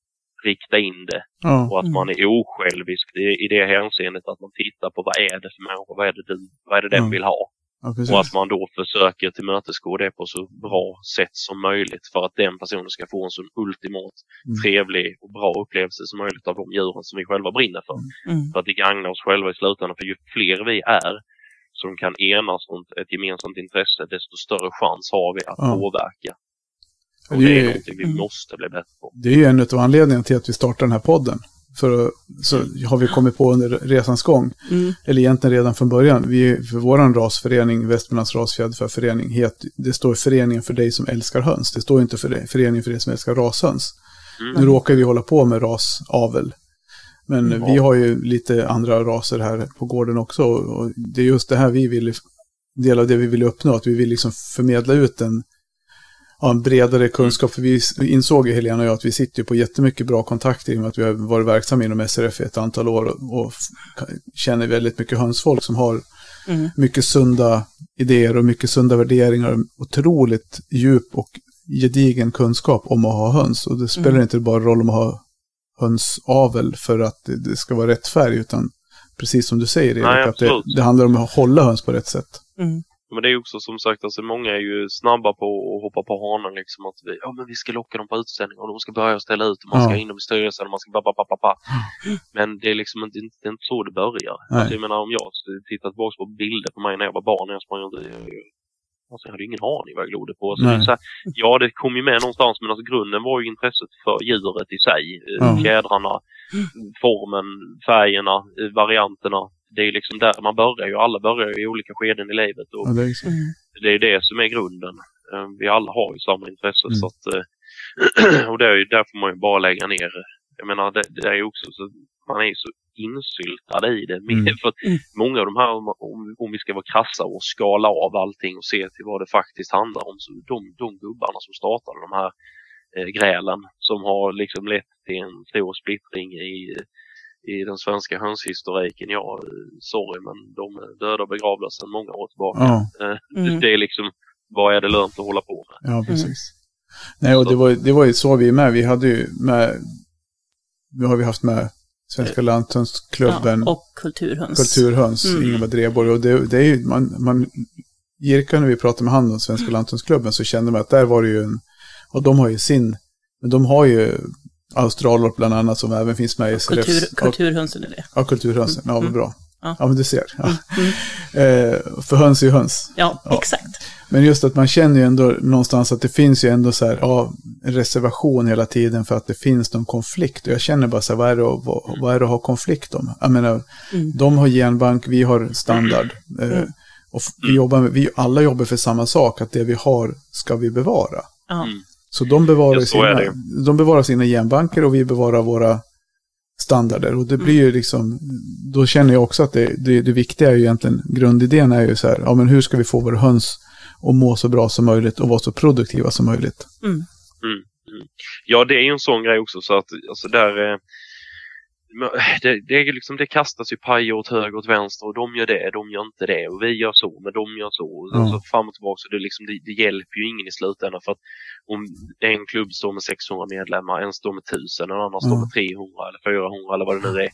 rikta in det Ja. och att man är osjälvisk i, i det hänseendet att man tittar på vad är det för människa, vad är det, du, vad är det den Mm. vill ha Ja, och att man då försöker tillmötesgå det på så bra sätt som möjligt för att den personen ska få en så ultimat Mm. trevlig och bra upplevelse som möjligt av de djuren som vi själva brinner för. Mm. För att det gagnar oss själva i slutändan. För ju fler vi är som kan enas runt ett gemensamt intresse, desto större chans har vi att Ja. påverka. Och Det det är någonting vi måste bli bättre på. Det är ju en av anledningarna till att vi startar den här podden. För så har vi kommit på under resans gång, Mm. eller egentligen redan från början. Vi, för vår rasförening, Västmanlands rasfjäderförening, heter, det står Föreningen för dig som älskar höns. Det står inte för det, Föreningen för dig som älskar rashöns. Mm. Nu råkar vi hålla på med rasavel. Men Mm. vi har ju lite andra raser här på gården också. Och och det är just det här vi vill, del av det vi vill uppnå, att vi vill liksom förmedla ut en, ja, en bredare kunskap. För vi insåg ju, Helena och jag, att vi sitter ju på jättemycket bra kontakter i och med att vi har varit verksamma inom SRF i ett antal år och, känner väldigt mycket hönsfolk som har Mm. mycket sunda idéer och mycket sunda värderingar. och Otroligt djup och gedigen kunskap om att ha höns. Och det spelar Mm. inte bara roll om att ha hönsavel för att det, det ska vara rätt färg, utan precis som du säger, Erik, Nej, att det, det handlar om att hålla höns på rätt sätt. Mm. Men det är också som sagt, alltså många är ju snabba på att hoppa på hanen liksom att vi, ja men vi ska locka dem på utställning och de ska börja ställa ut och man ska Ja. in dem i styrelsen och man ska ba, ba, ba, ba, ba. Men det är liksom inte, inte, inte så det börjar. Nej. Alltså, jag menar om jag tittar tillbaka på bilder på mig när jag var barn, när jag sprang runt Alltså, jag hade ingen aning vad jag glodde på. Så det Nej. så här, ja, det kom ju med någonstans, men alltså, grunden var ju intresset för djuret i sig. Eh, Ja. Fjädrarna, formen, färgerna, eh, varianterna. Det är liksom där man börjar ju. Alla börjar ju i olika skeden i livet. Och Ja, det är. Mm. det är det som är grunden. Eh, Vi alla har ju samma intresse. Mm. Så att, eh, [CLEARS THROAT] och det är ju, där får man ju bara lägga ner. Jag menar, det, det är ju också så man är ju så insyltad i det. Mm. [LAUGHS] För att Mm. många av de här, om, om- om vi ska vara krassa och skala av allting och se till vad det faktiskt handlar om, så de, de gubbarna som startade de här eh, grälen som har liksom lett till en stor splittring i, i den svenska hönshistoriken. Ja, eh, sorry men de är döda och begravda sedan många år tillbaka. Ja, Eh, Mm. Det är liksom, vad är det lönt att hålla på med? ja, precis. Nej, och det var, det var ju så vi är med. Vi hade ju med, vi har vi haft med Svenska Lanthönsklubben, Ja, och kulturhöns. Kulturhöns, Mm. Ingemar Dreborg. Och det, det är ju, man, man, Jirka när vi pratade med han om Svenska Lanthönsklubben så kände man att där var det ju en, och de har ju sin, men de har ju Australort bland annat som även finns med i SRFs. Kultur, kulturhönsen är det. Ja, kulturhönsen. Ja, vad Mm. bra. Ja. Ja, men du ser. Ja. Mm. Eh, för höns är ju höns. Ja, Ja. exakt. Men just att man känner ju ändå någonstans att det finns ju ändå så här, ja, en reservation hela tiden för att det finns någon konflikt. Och jag känner bara så här, vad är det, att- vad, vad är det att ha konflikt om? Jag menar, Mm. de har genbank, vi har standard. Eh, Mm. och f- vi, jobbar med, vi alla jobbar för samma sak, att det vi har ska vi bevara. Mm. Så de bevarar, Ja, så sina, de bevarar sina genbanker och vi bevarar våra standarder. Och det blir ju liksom, då känner jag också att det, det, det viktiga är ju egentligen, grundidén är ju så här, ja men hur ska vi få våra höns att må så bra som möjligt och vara så produktiva som möjligt. Mm. Ja, det är ju en sån grej också så att alltså där eh, det, det, är liksom, det kastas ju pajer åt höger och åt vänster och de gör det, de gör inte det och vi gör så, men de gör så. Och Ja. så fram och tillbaka. Så det, liksom, det, det hjälper ju ingen i slutändan för att om en klubb står med 600 medlemmar, en står med 1000, en annan står Ja. med 300 eller 400 eller vad det nu är.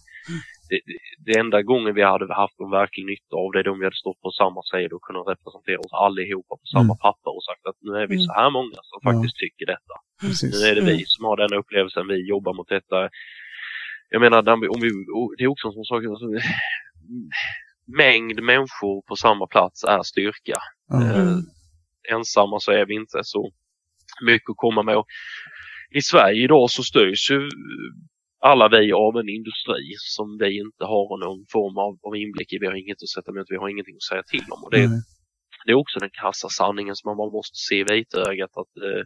Det, det, det enda gången vi hade haft en verklig nytta av det är om vi hade stått på samma sida och kunnat representera oss allihopa på samma Mm. papper och sagt att nu är vi Mm. så här många som Ja. faktiskt tycker detta. Precis. Nu är det vi som har den upplevelsen, vi jobbar mot detta. Jag menar, om vi, det är också en sån sak, alltså, mängd människor på samma plats är styrka. Eh, Mm. ensamma så är vi inte så mycket att komma med. Och I Sverige idag så styrs ju alla vi av en industri som vi inte har någon form av, av inblick i. Vi har inget att sätta emot, vi har ingenting att säga till om. Och det, Nej. det är också den krassa sanningen som man måste se i vitögat att eh,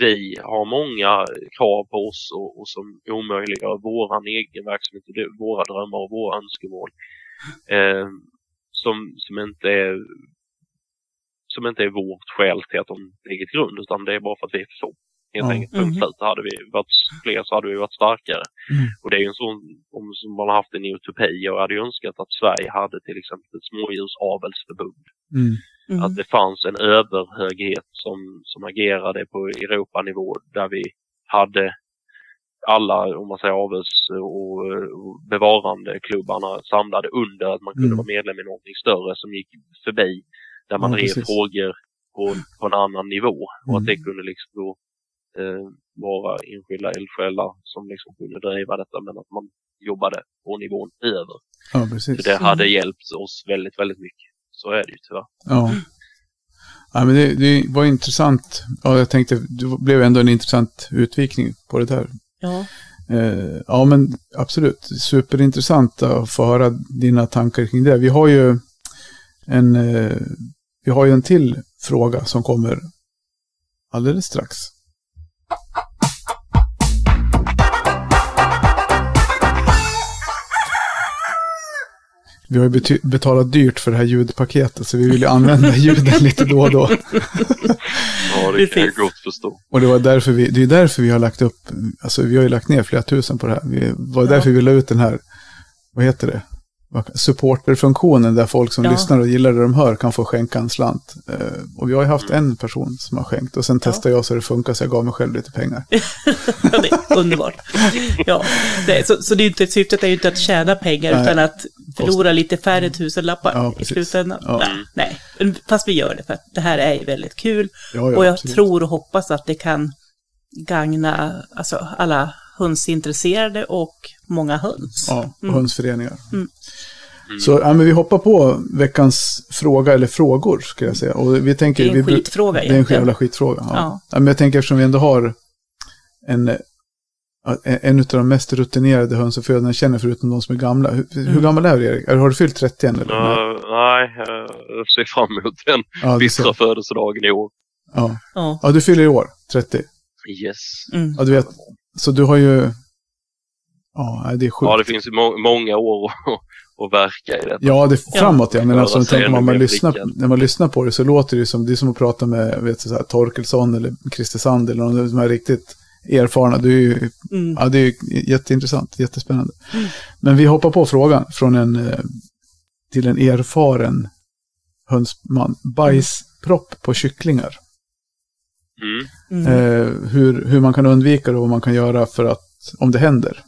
vi har många krav på oss och, och som omöjliggör våran egen verksamhet, våra drömmar och våra önskemål. Eh, som, som inte är som inte är vårt skäl till att de ligger till grund utan det är bara för att vi är för få. Helt Ja. enkelt. Punkt Mhm. slut. Hade vi varit fler så hade vi varit starkare. Mm. Och det är ju en sån, om som man har haft en utopi. Jag hade ju önskat att Sverige hade till exempel ett smådjursavelsförbund Mm. Mm. att det fanns en överhöghet som, som agerade på Europanivå där vi hade alla, om man säger avels och, och bevarande klubbarna samlade under att man kunde Mm. vara medlem i någonting större som gick förbi där man Ja, drev precis. frågor på, på en annan nivå och Mm. att det kunde liksom då eh, vara enskilda eldsjälar som liksom kunde driva detta men att man jobbade på nivån över. Ja, Så precis. det hade hjälpt oss väldigt, väldigt mycket. Så är det ju tyvärr. Ja. ja men det, det var intressant. Ja, jag tänkte, det blev ändå en intressant utvikning på det där. Ja. Eh, ja, men absolut. Superintressant att få höra dina tankar kring det. Vi har ju en, eh, vi har ju en till fråga som kommer alldeles strax. Vi har ju betalat dyrt för det här ljudpaketet så vi vill ju använda [LAUGHS] ljuden lite då och då. Ja, det kan jag gott förstå. Och det var därför vi, det är därför vi har lagt upp, alltså vi har ju lagt ner flera tusen på det här. Det var Ja. därför vi la ut den här, vad heter det? Supporterfunktionen där folk som Ja. lyssnar och gillar det de hör kan få skänka en slant. Eh, och vi har ju haft en person som har skänkt och sen Ja. testade jag så det funkar så jag gav mig själv lite pengar. [LAUGHS] Ja, det är underbart. Ja, det, så, så det är inte, syftet är ju inte att tjäna pengar Nej. utan att förlora lite färre tusenlappar Ja, i slutändan. Ja. Nej, fast vi gör det för att det här är ju väldigt kul. Ja, och jag absolut. tror och hoppas att det kan gagna alltså, alla hönsintresserade och många höns. Ja, och Mm. hönsföreningar. Mm. Så ja, men vi hoppar på veckans fråga, eller frågor ska jag säga. Och vi tänker, Det är en vi, skitfråga Det är en jävla skitfråga. Ja. Ja. Ja, men jag tänker eftersom vi ändå har en, ja, en av de mest rutinerade hönsuppfödarna jag känner förutom de som är gamla. Hur, hur Mm. gammal är du Erik? Har du fyllt 30 än? Eller? Uh, nej, jag ser fram emot den ja, bittra födelsedagen i år. ja. Ja. ja, du fyller i år, 30. Yes. Mm. Ja, du vet. Så du har ju... Ja, det är sjukt. Ja, det finns ju må många år att, [LAUGHS] att verka i detta. Ja, det är framåt ja. Men alltså, tänk, man mer lyssnar, när man lyssnar på det så låter det ju som, det är som att prata med vet du, så här, Torkelsson eller Christer Sand eller någon som är riktigt erfarna. Du är ju, Mm. ja, det är ju jätteintressant, jättespännande. Men vi hoppar på frågan från en, eh, till en erfaren hönsman. Bajspropp på kycklingar. Mm. Mm. Eh, hur, hur man kan undvika det och vad man kan göra för att, om det händer.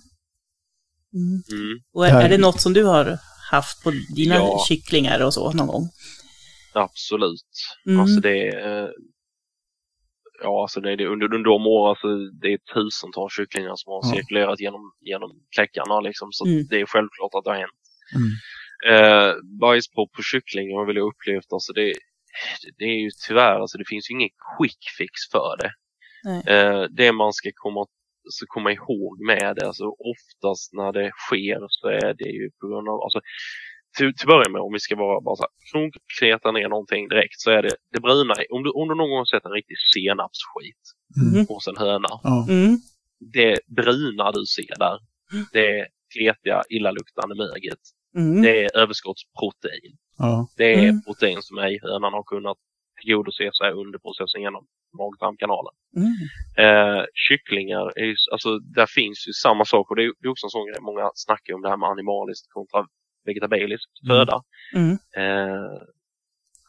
Mm. Mm. Och är, är det något som du har haft på dina Ja. kycklingar och så någon gång? Absolut. Mm. Alltså det är... eh, Ja, alltså det är det, under, under de åren, alltså det är tusentals kycklingar som har Ja. cirkulerat genom, genom kläckarna liksom. Så Mm. det är självklart att det har hänt. Mm. Eh, bajspropp på kycklingar har väl jag upplevt, alltså det, det är ju tyvärr, alltså det finns ju ingen quick fix för det. Eh, det man ska komma, så komma ihåg med det, alltså oftast när det sker så är det ju på grund av, alltså till, till början med, om vi ska vara bara så här, konkreta ner någonting direkt, så är det det bruna. Om du, om du någon gång sett en riktig senapsskit Mm. hos en höna. Mm. Det bruna du ser där, det är kletiga, illaluktande möget. Mm. Det är överskottsprotein. Ja. Det är Mm. protein som ejhönan har kunnat tillgodose sig under processen genom mag-tarmkanalen. Mm. Eh, kycklingar, är ju, alltså där finns ju samma sak och det är, är också en sån grej. Många snackar om det här med animaliskt kontra vegetabilisk Mm. föda. Mm. Eh,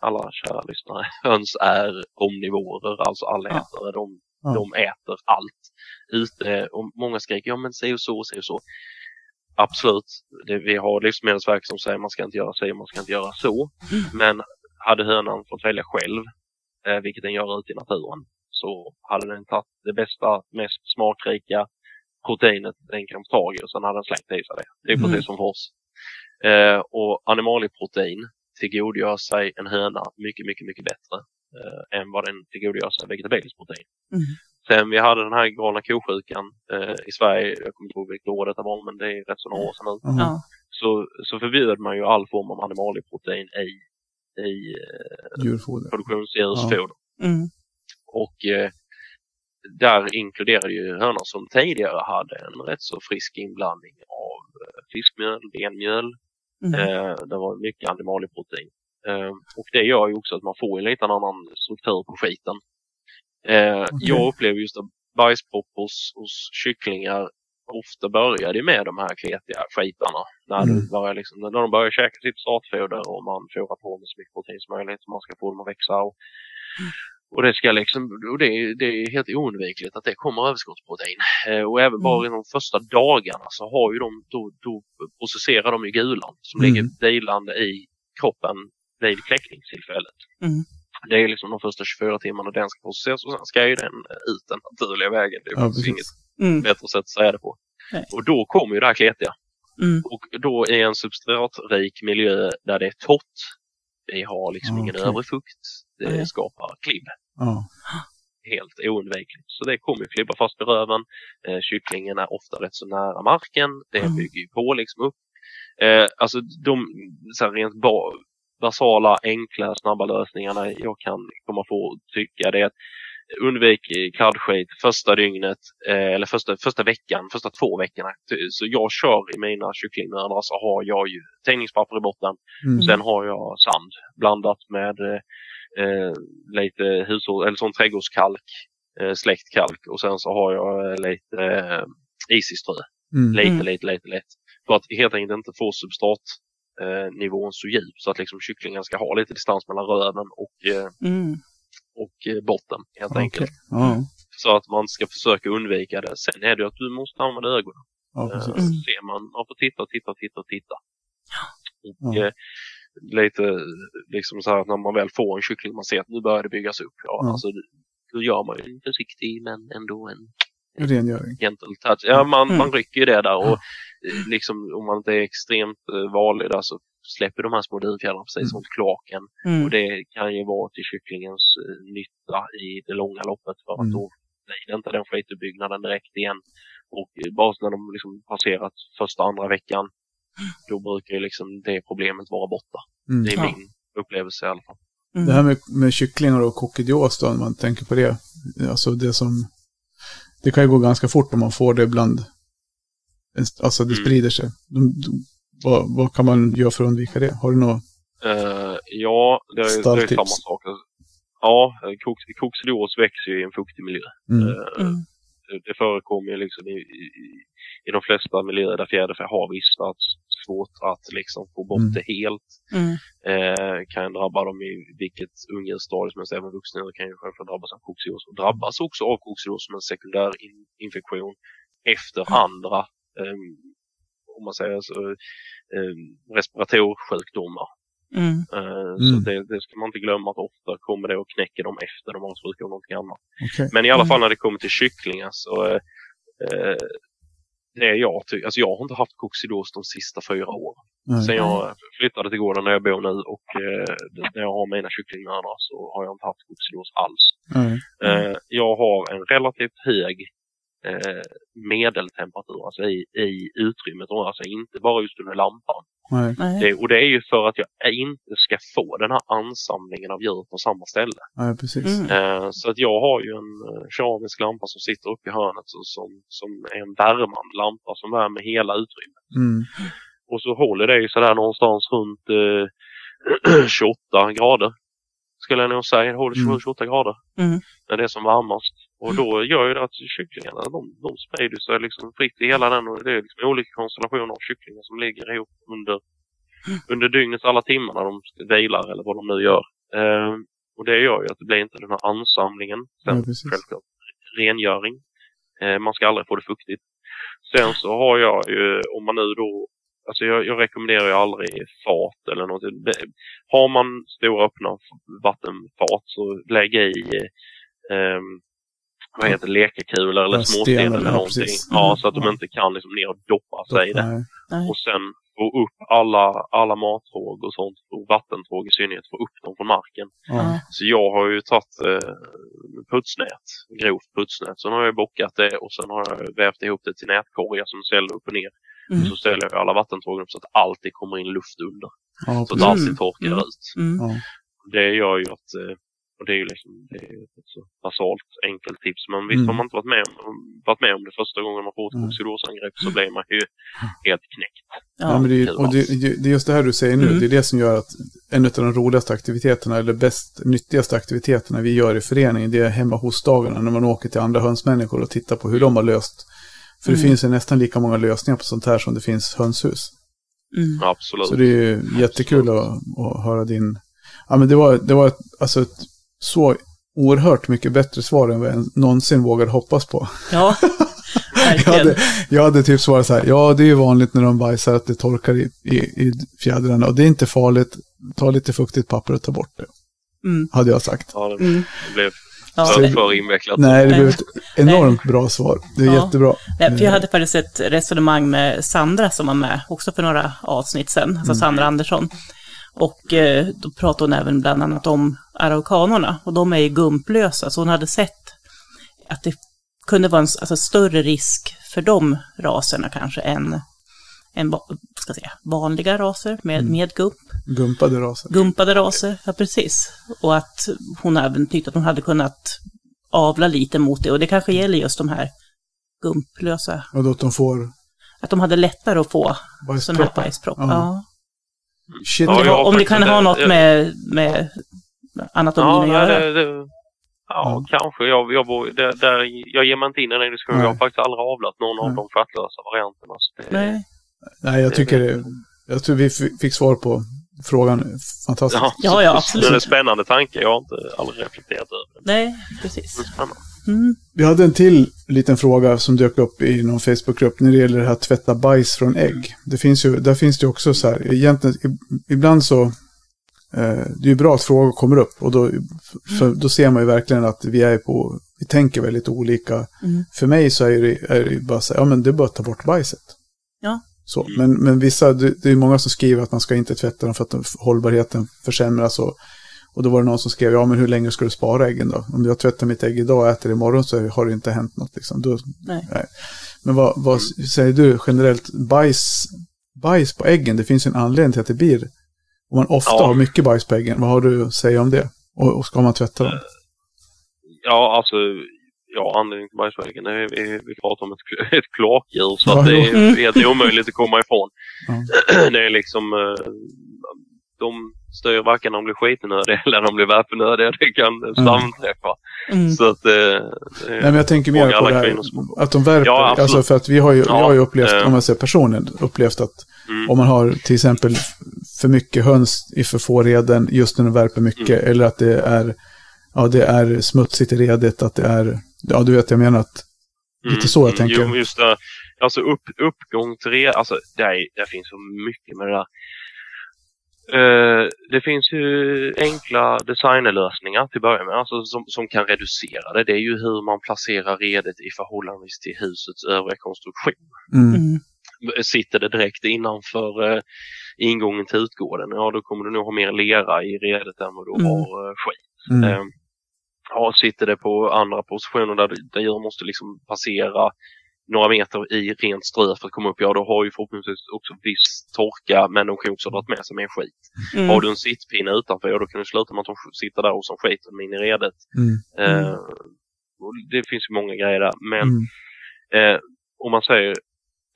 alla kära lyssnare, [LAUGHS] höns är omnivorer, alltså allätare. De, Ja. de äter allt ute och många skriker ja men säg och så, säg och så. Absolut, det, vi har Livsmedelsverket som säger man ska inte göra så, man ska inte göra så. Men hade hönan fått välja själv, eh, vilket den gör ute i naturen, så hade den tagit det bästa, mest smakrika proteinet den kan få tag i och sen hade den slängt i sig det. Det är Mm. precis som för oss. Eh, och animalieprotein tillgodogör sig en höna mycket, mycket, mycket bättre eh, än vad den tillgodogör sig vegetabiliskt protein. Mm. Sen vi hade den här galna kosjukan eh, i Sverige, jag kommer inte ihåg vilket år detta var, men det är rätt så några år sedan nu. Ja. så, så förbjöd man ju all form av animalieprotein i, i eh, produktionsdjursfoder. Mm. Och eh, där inkluderade ju hönor som tidigare hade en rätt så frisk inblandning av eh, fiskmjöl, benmjöl, Mm. Eh, det var mycket animalieprotein. Eh, och det gör ju också att man får en liten annan struktur på skiten. Eh, Jag upplever just att bajspropp hos, hos kycklingar ofta börjar det med de här kletiga skitarna. När, Mm. du börjar liksom, när de börjar käka sitt startfoder och man får på med så mycket protein som möjligt. Man ska få dem att växa. Och, och det, ska liksom, och det, är- det är helt oundvikligt att det kommer överskottsprotein. Eh, och även bara i de första dagarna så har ju de, då, då processerar de ju gulan som Mm. ligger vilande i kroppen vid kläckningstillfället. Mm. Det är liksom de första 24 timmarna den ska processas och sen ska ju den ut den naturliga vägen. Det är Ja, inget Mm. bättre sätt att säga det på. Nej. Och då kommer ju det här kletiga. Mm. Och då i en substratrik miljö där det är torrt, vi har liksom ingen Okej. övrig fukt, det Nej. skapar klibb. Ja. Helt oundvikligt. Så det kommer ju klibba fast i röven. Eh, kycklingen är ofta rätt så nära marken. Det Mm. bygger ju på liksom upp. Eh, alltså de så här, rent ba- basala, enkla, snabba lösningarna jag kan komma att tycka det är att undvik kladdskit första dygnet eh, eller första, första veckan, första två veckorna. Så jag kör i mina kycklingmödrar så har jag ju tändningspapper i botten. Mm. Sen har jag sand blandat med eh, lite hushåll, eller sån trädgårdskalk, eh, släckt kalk och sen så har jag eh, lite eh, isiströ. Mm. Lite, Mm. lite, lite, lite. För att helt enkelt inte få substrat eh, nivån så djup så att liksom kycklingen ska ha lite distans mellan röven och, eh, Mm. Och eh, botten helt Okej. enkelt. Ja. Så att man ska försöka undvika det. Sen är det att du måste använda ögonen. ja, Eh, precis. Mm. ser man, man får titta, titta, titta, titta. Och, eh, lite liksom så här att när man väl får en kyckling man ser att nu börjar det byggas upp. Ja, Ja. Alltså, då gör man ju en försiktig men ändå en Rengöring. gentle touch. Ja, man, Mm. man rycker ju det där och eh, liksom om man inte är extremt eh, vanlig där så släpper de här små dunfjädrarna precis Mm. mot kloaken. Mm. Och det kan ju vara till kycklingens eh, nytta i det långa loppet för att Mm. då blir det inte den skituppbyggnaden direkt igen. Och eh, bara när de liksom passerat första, andra veckan då brukar ju liksom det problemet vara borta. Mm. Det är Ja. min upplevelse i alla fall. Mm. Det här med, med kycklingar och kokidios då, när man tänker på det. Alltså det som... Det kan ju gå ganska fort om man får det ibland. Alltså det Mm. sprider sig. De, de, vad, vad kan man göra för att undvika det? Har du något? Eh, ja, det är, det är samma sak. Ja, koks, växer ju i en fuktig miljö. Mm. Eh, Mm. det- förekommer ju liksom i, i, i de flesta miljöer där fjäderfä har vistats. Svårt att liksom få bort Mm. det helt. Mm. Eh, kan drabba dem i vilket ungdjursstadie som helst. Även vuxna kan ju självklart drabbas av koxidios. Och drabbas också av koxidios som en sekundär in, infektion efter andra, eh, om man säger så, eh, respiratorsjukdomar. Mm. Eh, Så Mm. det, det ska man inte glömma att ofta kommer det och knäcker dem efter de har sjuka av någonting annat. Okej. Men i alla Mm. fall när det kommer till kycklingar så eh, eh, det jag tycker, alltså jag har inte haft koxidos de sista fyra åren. Nej. Sen jag flyttade till gården där jag bor nu och eh, när jag har mina kycklingmödrar så har jag inte haft koxidos alls. Nej. Eh, jag har en relativt hög eh, medeltemperatur, alltså i, i utrymmet, och alltså inte bara just under lampan. Nej. Det, och det är ju för att jag inte ska få den här ansamlingen av djur på samma ställe. Nej, precis. Mm. Eh, så att jag har ju en eh, keramisk lampa som sitter uppe i hörnet så, som, som är en värmande lampa som värmer hela utrymmet. Mm. Och så håller det ju sådär någonstans runt eh, [CLEARS THROAT] 28 grader. Skulle jag nog säga. Det håller Mm. 27-28 grader. Mm. När det är som varmast. Och då gör ju det att kycklingarna de, de sprider sig liksom fritt i hela den. Och det är liksom olika konstellationer av kycklingar som ligger ihop under, under dygnets alla timmar när de vilar eller vad de nu gör. Eh, och det gör ju att det blir inte den här ansamlingen. Sen Ja, självklart rengöring. Eh, man ska aldrig få det fuktigt. Sen så har jag ju, om man nu då, alltså jag, jag rekommenderar ju aldrig fat eller något. Har man stora öppna vattenfat så lägg i eh, vad heter lekekulor eller Ja, småsten sten, eller ja, någonting. precis. Ja, Mm. så att de inte kan liksom ner och doppa sig i det. Nej. Och sen få upp alla, alla mattråg och sånt, och vattentråg i synnerhet, få upp dem från marken. Ja. Så jag har ju tagit eh, putsnät, grovt putsnät. Sen har jag bockat det och sen har jag vävt ihop det till nätkorgar som ställer upp och ner. Mm. Och så ställer jag alla vattentrågen upp så att alltid kommer in luft under. Ja, Så att alltid torkar Mm. ut. Mm. Det gör ju att, eh, och det är ju liksom det är ett så basalt enkelt tips. Men visst Mm. har man inte varit med, om, varit med om det första gången man får ett Mm. koccidosangrepp så blir man ju helt knäckt. Ja, Ja. men det, är, och det, det är just det här du säger nu, Mm. det är det som gör att en av de roligaste aktiviteterna, eller bäst nyttigaste aktiviteterna vi gör i föreningen, det är hemma hos-dagarna, när man åker till andra hönsmänniskor och tittar på hur de har löst. För det Mm. finns ju nästan lika många lösningar på sånt här som det finns hönshus. Mm. Absolut. Så det är ju jättekul att, att höra din... Ja, men det var, det var ett, alltså ett så oerhört mycket bättre svar än vad jag någonsin vågade hoppas på. Ja, [LAUGHS] Jag verkligen. hade, jag hade typ svarat så här, ja det är ju vanligt när de bajsar att det torkar i, i, i fjädrarna och det är inte farligt, ta lite fuktigt papper och ta bort det. Mm. Hade jag sagt. Ja, det, Mm. det blev Ja, för, nej, för invecklat. Nej, det blev ett enormt bra svar. Det är Ja. jättebra. nej, för jag hade faktiskt ett resonemang med Sandra som var med också för några avsnitt sen, alltså Sandra Andersson. Och eh, då pratade hon även bland annat om araukanerna och de är ju gumplösa, så hon hade sett att det kunde vara en alltså, större risk för de raserna kanske än, än ska säga, vanliga raser med, med gump. Gumpade raser. Gumpade raser, ja precis. Och att hon även tyckte att hon hade kunnat avla lite mot det. Och det kanske gäller just de här gumplösa. Och då att de får Att de hade lättare att få sån här bajspropp. Ja. Ja. Shit. Ja, Om det, det kan ha något jag- med, med anatomin Ja, att göra. det, det, ja, kanske. Jag, jag, bor- där, där, jag ger mig inte in i den diskussionen. Jag har faktiskt aldrig avlat någon av de stjärtlösa varianterna. Så det, Nej. Nej, jag tycker det, jag tror vi fick svar på frågan. Fantastiskt. Ja, Ja, ja, Det är absolut. en spännande tanke. Jag har inte aldrig reflekterat över det. Nej, precis. Men spännande. Mm. Vi hade en till liten fråga som dök upp i någon Facebookgrupp när det gäller det här att tvätta bajs från ägg. Det finns ju, där finns det också så här, egentligen, ibland så, eh, det är ju bra att frågor kommer upp och då, för, då ser man ju verkligen att vi är på, vi tänker väldigt olika. Mm. För mig så är det, är det bara så här, ja men det är bara att ta bort bajset. Ja. Så, men, men vissa, det, det är många som skriver att man ska inte tvätta dem för att hållbarheten försämras och och då var det någon som skrev, ja men hur länge ska du spara äggen då? Om jag tvättar mitt ägg idag och äter det imorgon så har det inte hänt något. Liksom. Då, Nej. Men vad, vad säger du generellt, bajs, bajs på äggen, det finns ju en anledning till att det blir, om man ofta Ja. har mycket bajs på äggen, vad har du att säga om det? Och, och ska man tvätta dem? Ja, alltså, ja, anledningen till bajsväggen, är- vi, vi pratar om ett, ett kloakdjur så Ja, att det är helt omöjligt att komma ifrån. Ja. [CLEARS THROAT] Det är liksom, eh, de styr varken om de blir skitnödiga [LAUGHS] eller om de blir värpenödiga. Det kan samträffa. Mm. Så att eh, Nej, men jag tänker mer på alla det här, att de värper. Ja, alltså för att vi har ju, Ja, jag har ju upplevt, eh. om man säger personen, upplevt att Mm. om man har till exempel för mycket höns i för få reden just när de värper mycket, Mm. eller att det är, ja, det är smutsigt i redet, att det är, ja du vet jag menar att, lite så jag tänker. Mm, Jo, just det. Alltså upp, uppgång till re, alltså det, är, det finns så mycket med det där. Eh, det finns ju enkla designlösningar till att börja med, alltså som, som kan reducera det. Det är ju hur man placerar redet i förhållande till husets övriga konstruktion. Mm, Mm. Sitter det direkt innanför eh, ingången till utgården, ja då kommer du nog ha mer lera i redet än vad du Mm. har eh, skit. mm, Eh, ja, sitter det på andra positioner där, där djur måste liksom passera några meter i rent strö för att komma upp, ja då har ju förhoppningsvis också viss torka men de kan också dragit med sig mer skit. Mm. Har du en sittpinne utanför, ja då kan du sluta med att de sitter där och som skiten in i redet. Mm. Eh, och det finns ju många grejer där. Men Mm. eh, om man säger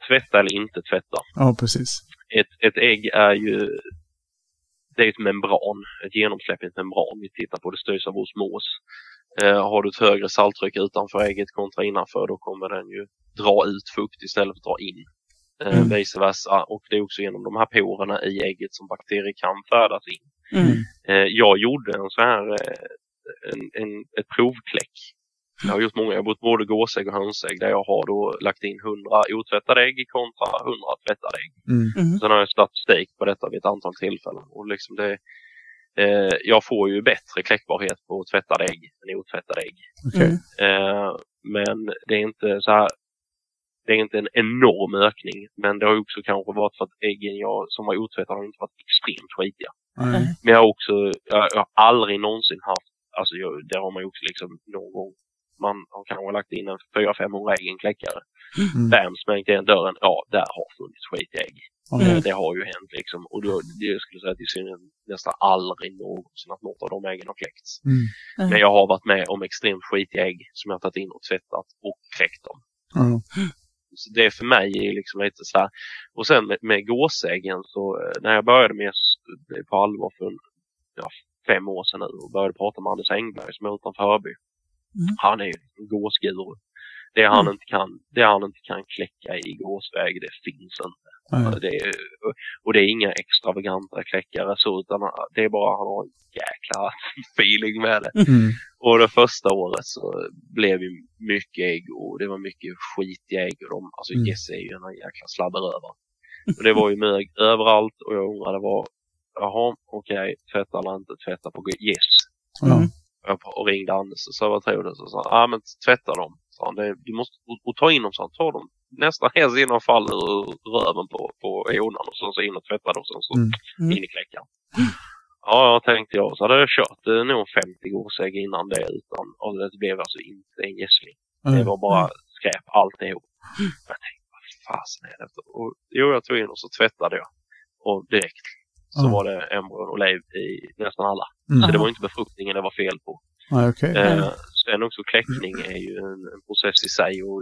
tvätta eller inte tvätta. Ja, precis. Ett, ett ägg är ju det är ett membran, ett genomsläppligt membran. Vi tittar på det styrs av osmos. Eh, har du ett högre salttryck utanför ägget kontra innanför då kommer den ju dra ut fukt istället för att dra in. Eh, Mm. Vice versa. Och det är också genom de här porerna i ägget som bakterier kan färdas in. Mm. Eh, jag gjorde en sån här en, en, ett provkläck. Jag har gjort många, jag har gjort både gåsägg och hönsägg där jag har då lagt in 100 otvättade ägg kontra 100 tvättade ägg. Mm. Mm. Sen har jag statistik på detta vid ett antal tillfällen. Och liksom det, eh, jag får ju bättre kläckbarhet på tvättade ägg än otvättade ägg. Okej. Mm. Eh, men det är inte så här det är inte en enorm ökning, men det har också kanske varit för att äggen jag, som var otvättade har inte varit extremt skitiga. Nej. Men jag har också, jag, jag har aldrig någonsin haft, alltså jag, där har man ju också liksom någon gång, man har kanske lagt in en 400-500 ägg i en kläckare. Mm. Bam, smängt igen dörren, ja där har funnits skit i ägg. Ja. Mm. Det har ju hänt liksom. Och då, det jag skulle säga att i synnerhet nästan aldrig någonsin att något av de äggen har kläckts. Mm. Men jag har varit med om extremt skitiga ägg som jag har tagit in och tvättat och kläckt dem. Ja. Så det för mig är liksom lite så här. Och sen med, med gåsäggen så eh, när jag började med på allvar för ja, fem år sedan nu och började prata med Anders Engberg som är utanför Hörby. Mm. Han är ju en gåsguru. Det han, Mm. inte kan, det han inte kan kläcka i gåsväg, det finns inte. Nej. Det är, och det är inga extravaganta kläckare så utan det är bara han har en jäkla [LAUGHS] feeling med det. Mm. Och det första året så blev det mycket ägg och det var mycket skitiga ägg. Och de, alltså Mm. Jesse är ju en jäkla slabberövare. Och det var ju mög överallt och jag undrade var, jaha okej, tvätta eller inte tvätta på. Ja. Mm. Och ringde Anders och sa vad tror du? Så sa han, ja men tvätta dem. Så han, det, du måste, och, och ta in dem, så han, ta dem nästan helst innan de faller ur röven på, på honan och sen så in och tvätta dem och sen så Mm. Mm. in i kläckaren. Ja, tänkte jag. Så hade jag kört eh, nog 50 gåsägg innan det utan, och det blev alltså inte en gässling. Det Nej. var bara skräp alltihop. Jag tänkte, vad fasen är det? Och, jo, jag tog in och så tvättade jag. Och direkt så var det embryon och lev i nästan alla. Så Mm. det var inte befruktningen det var fel på. Nej, okej. Eh, sen också kläckning är ju en, en process i sig och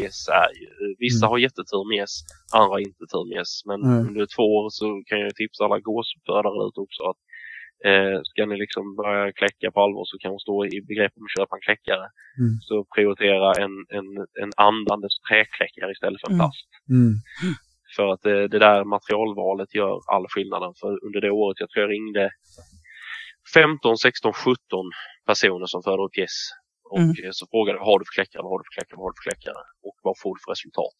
gäss är ju, vissa Mm. har jättetur med gäss, andra har inte tur med gäss. Men Mm. under två år så kan jag tipsa alla gåsuppfödare ut också att eh, ska ni liksom börja kläcka på allvar så kan man stå i begrepp om att köpa en kläckare. Mm. Så prioritera en, en, en andandes träkläckare istället för en Mm. plast. Mm. För att det, det där materialvalet gör all skillnaden. För under det året jag tror jag ringde 15, 16, 17 personer som föder upp gäss. Och Mm. eh, så frågade jag, har du för kläckare, vad har du för kläckare, vad har du för kläckare? Och vad får du för resultat?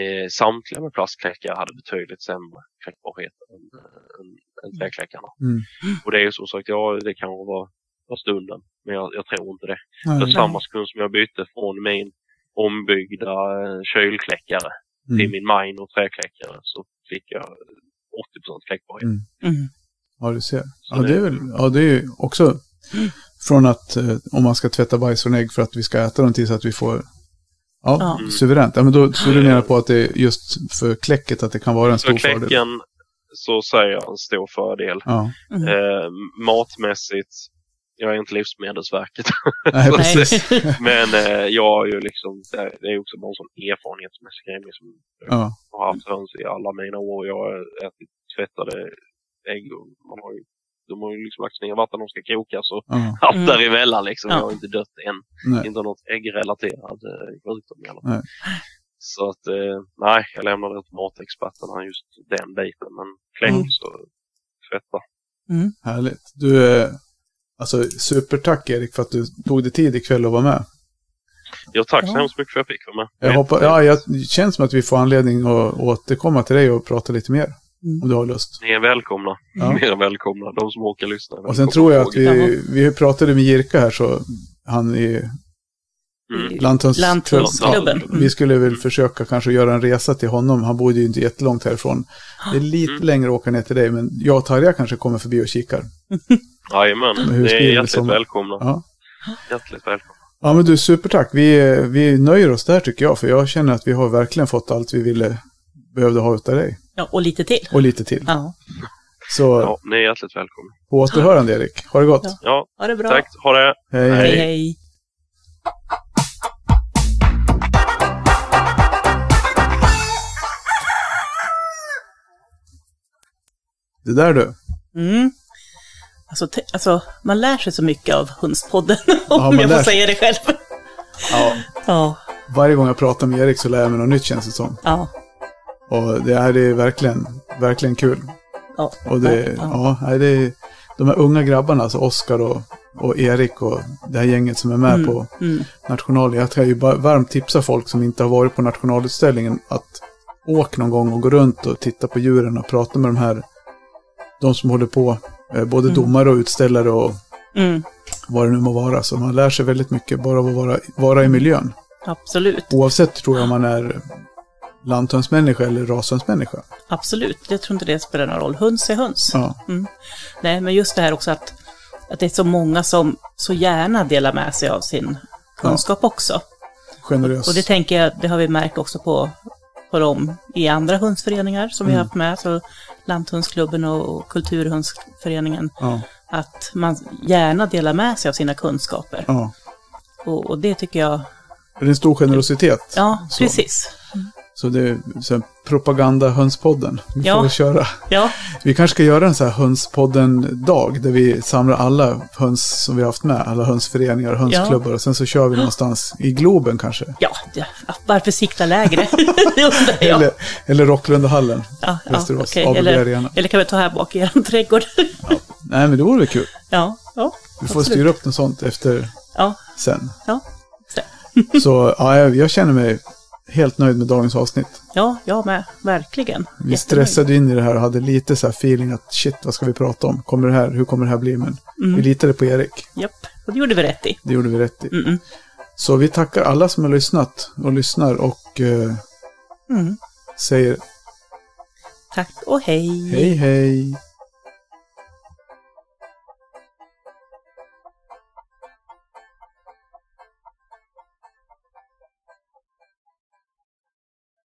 Eh, samtliga med plastkläckare hade betydligt sämre kläckbarhet än, eh, än, än träkläckarna. Mm. Och det är ju som sagt, ja det kan vara, vara stunden. Men jag, jag tror inte det. Nej. För samma sekund som jag bytte från min ombyggda eh, kylkläckare till Mm. min mine och träkläckare så fick jag 80 kläckbarhet. Mm. Mm. Ja, du ser. Ja, det är väl, ja, det är ju också från att eh, om man ska tvätta bajs från ägg för att vi ska äta dem tills att vi får Ja, Ja. Mm. suveränt. Ja, men då, så du menar på att det är just för kläcket att det kan vara en För stor fördel? kläcken så säger jag en stor fördel. Ja, Mm. Eh, matmässigt, jag är inte Livsmedelsverket. [LAUGHS] nej. [LAUGHS] Men eh, jag har ju liksom, det är- också bara en sån erfarenhetsmässig grej. Liksom, Ja, jag har haft höns i alla mina år. Jag har ätit tvättade ägg och man har ju, de har ju liksom lagt ner vatten de ska kokas och ja, [LAUGHS] allt Mm. däremellan liksom. Ja. Jag har inte dött än. nej. Inte något äggrelaterad eh, sjukdom i alla fall. Så att, eh, nej, jag lämnar det till matexperterna just den biten. Men kläck Mm. så tvätta. Härligt. Du, eh, alltså supertack Erik för att du tog dig tid ikväll att vara med. Ja, tack så Ja. hemskt mycket för att jag fick vara med. Jag hoppas, ja, jag, det känns som att vi får anledning att återkomma till dig och prata lite mer. Mm. Om du har lust. Ni är välkomna. Ja. [LAUGHS] Mer än välkomna. De som åker lyssnar. Och sen tror jag att vi, vi pratade med Jirka här så han är Mm. Lanthunds Lanthundsklubben. Ja, vi skulle väl försöka kanske göra en resa till honom. Han bodde ju inte jättelångt härifrån. Det är lite Mm. längre att åka ner till dig, men jag och Tarja kanske kommer förbi och kikar. [LAUGHS] Jajamän, ni är hjärtligt sommar? välkomna. Ja. Hjärtligt välkommen. Ja, men du, supertack. Vi, vi nöjer oss där tycker jag, för jag känner att vi har verkligen fått allt vi ville, behövde ha utav dig. Ja, och lite till. Och lite till. Ja, Så Ja, ni är hjärtligt välkomna. på återhörande, Erik. Ha det gott. Ja. Ja, ha det bra. tack. Ha det. Hej, Hej, hej. hej. Det där du. Mm. Alltså, te- alltså, man lär sig så mycket av Hundspodden, [LAUGHS] Ja, om jag får sig. säga det själv. Ja, [LAUGHS] Ja, varje gång jag pratar med Erik så lär jag mig något nytt känns det som. ja, Och det är, det är verkligen, verkligen kul. ja. Och det, ja. ja, det är de här unga grabbarna, alltså Oskar och, och Erik och det här gänget som är med Mm, på mm. national. Jag kan ju bara varmt tipsa folk som inte har varit på nationalutställningen att åk någon gång och gå runt och titta på djuren och prata med de här, de som håller på, både Mm. domare och utställare och Mm, vad det nu må vara. Så man lär sig väldigt mycket bara av att vara, vara i miljön. absolut, Oavsett tror jag om man är lanthönsmänniska eller rashönsmänniska. absolut. Jag tror inte det spelar någon roll. Höns är höns. Ja, Nej, men just det här också att, att det är så många som så gärna delar med sig av sin kunskap också. generös. Och det tänker jag, det har vi märkt också på, på dem i andra hundsföreningar som vi Mm. har haft med, så Lanthundsklubben och Kulturhundsföreningen, Ja, att man gärna delar med sig av sina kunskaper. ja. Och, och det tycker jag, Det är en stor generositet. ja, Så. precis. Så det är så här, propaganda-hönspodden. Vi Ja. får köra. Ja, Vi kanske ska göra en så här hönspodden-dag där vi samlar alla höns som vi har haft med, alla hönsföreningar och hönsklubbar och sen så kör vi någonstans i Globen kanske. ja, varför sikta lägre? det [LAUGHS] undrar jag. Eller, eller Rocklundahallen, ja, ja, Västerås, okej. ABB eller, Arena. eller kan vi ta här bak i er trädgård? Nej men det vore väl kul. ja, ja, Vi får absolut. styra upp något sånt efter Ja, sen. ja, sen. Så ja, jag, jag känner mig helt nöjd med dagens avsnitt. ja, jag med, verkligen. Vi stressade in i det här och hade lite så här feeling att shit, vad ska vi prata om? Kommer det här, hur kommer det här bli? Men Mm. vi litade på Erik. Japp, och det gjorde vi rätt i. Det gjorde vi rätt i. Mm -mm. Så vi tackar alla som har lyssnat och lyssnar och eh, Mm. säger Tack och hej. hej hej.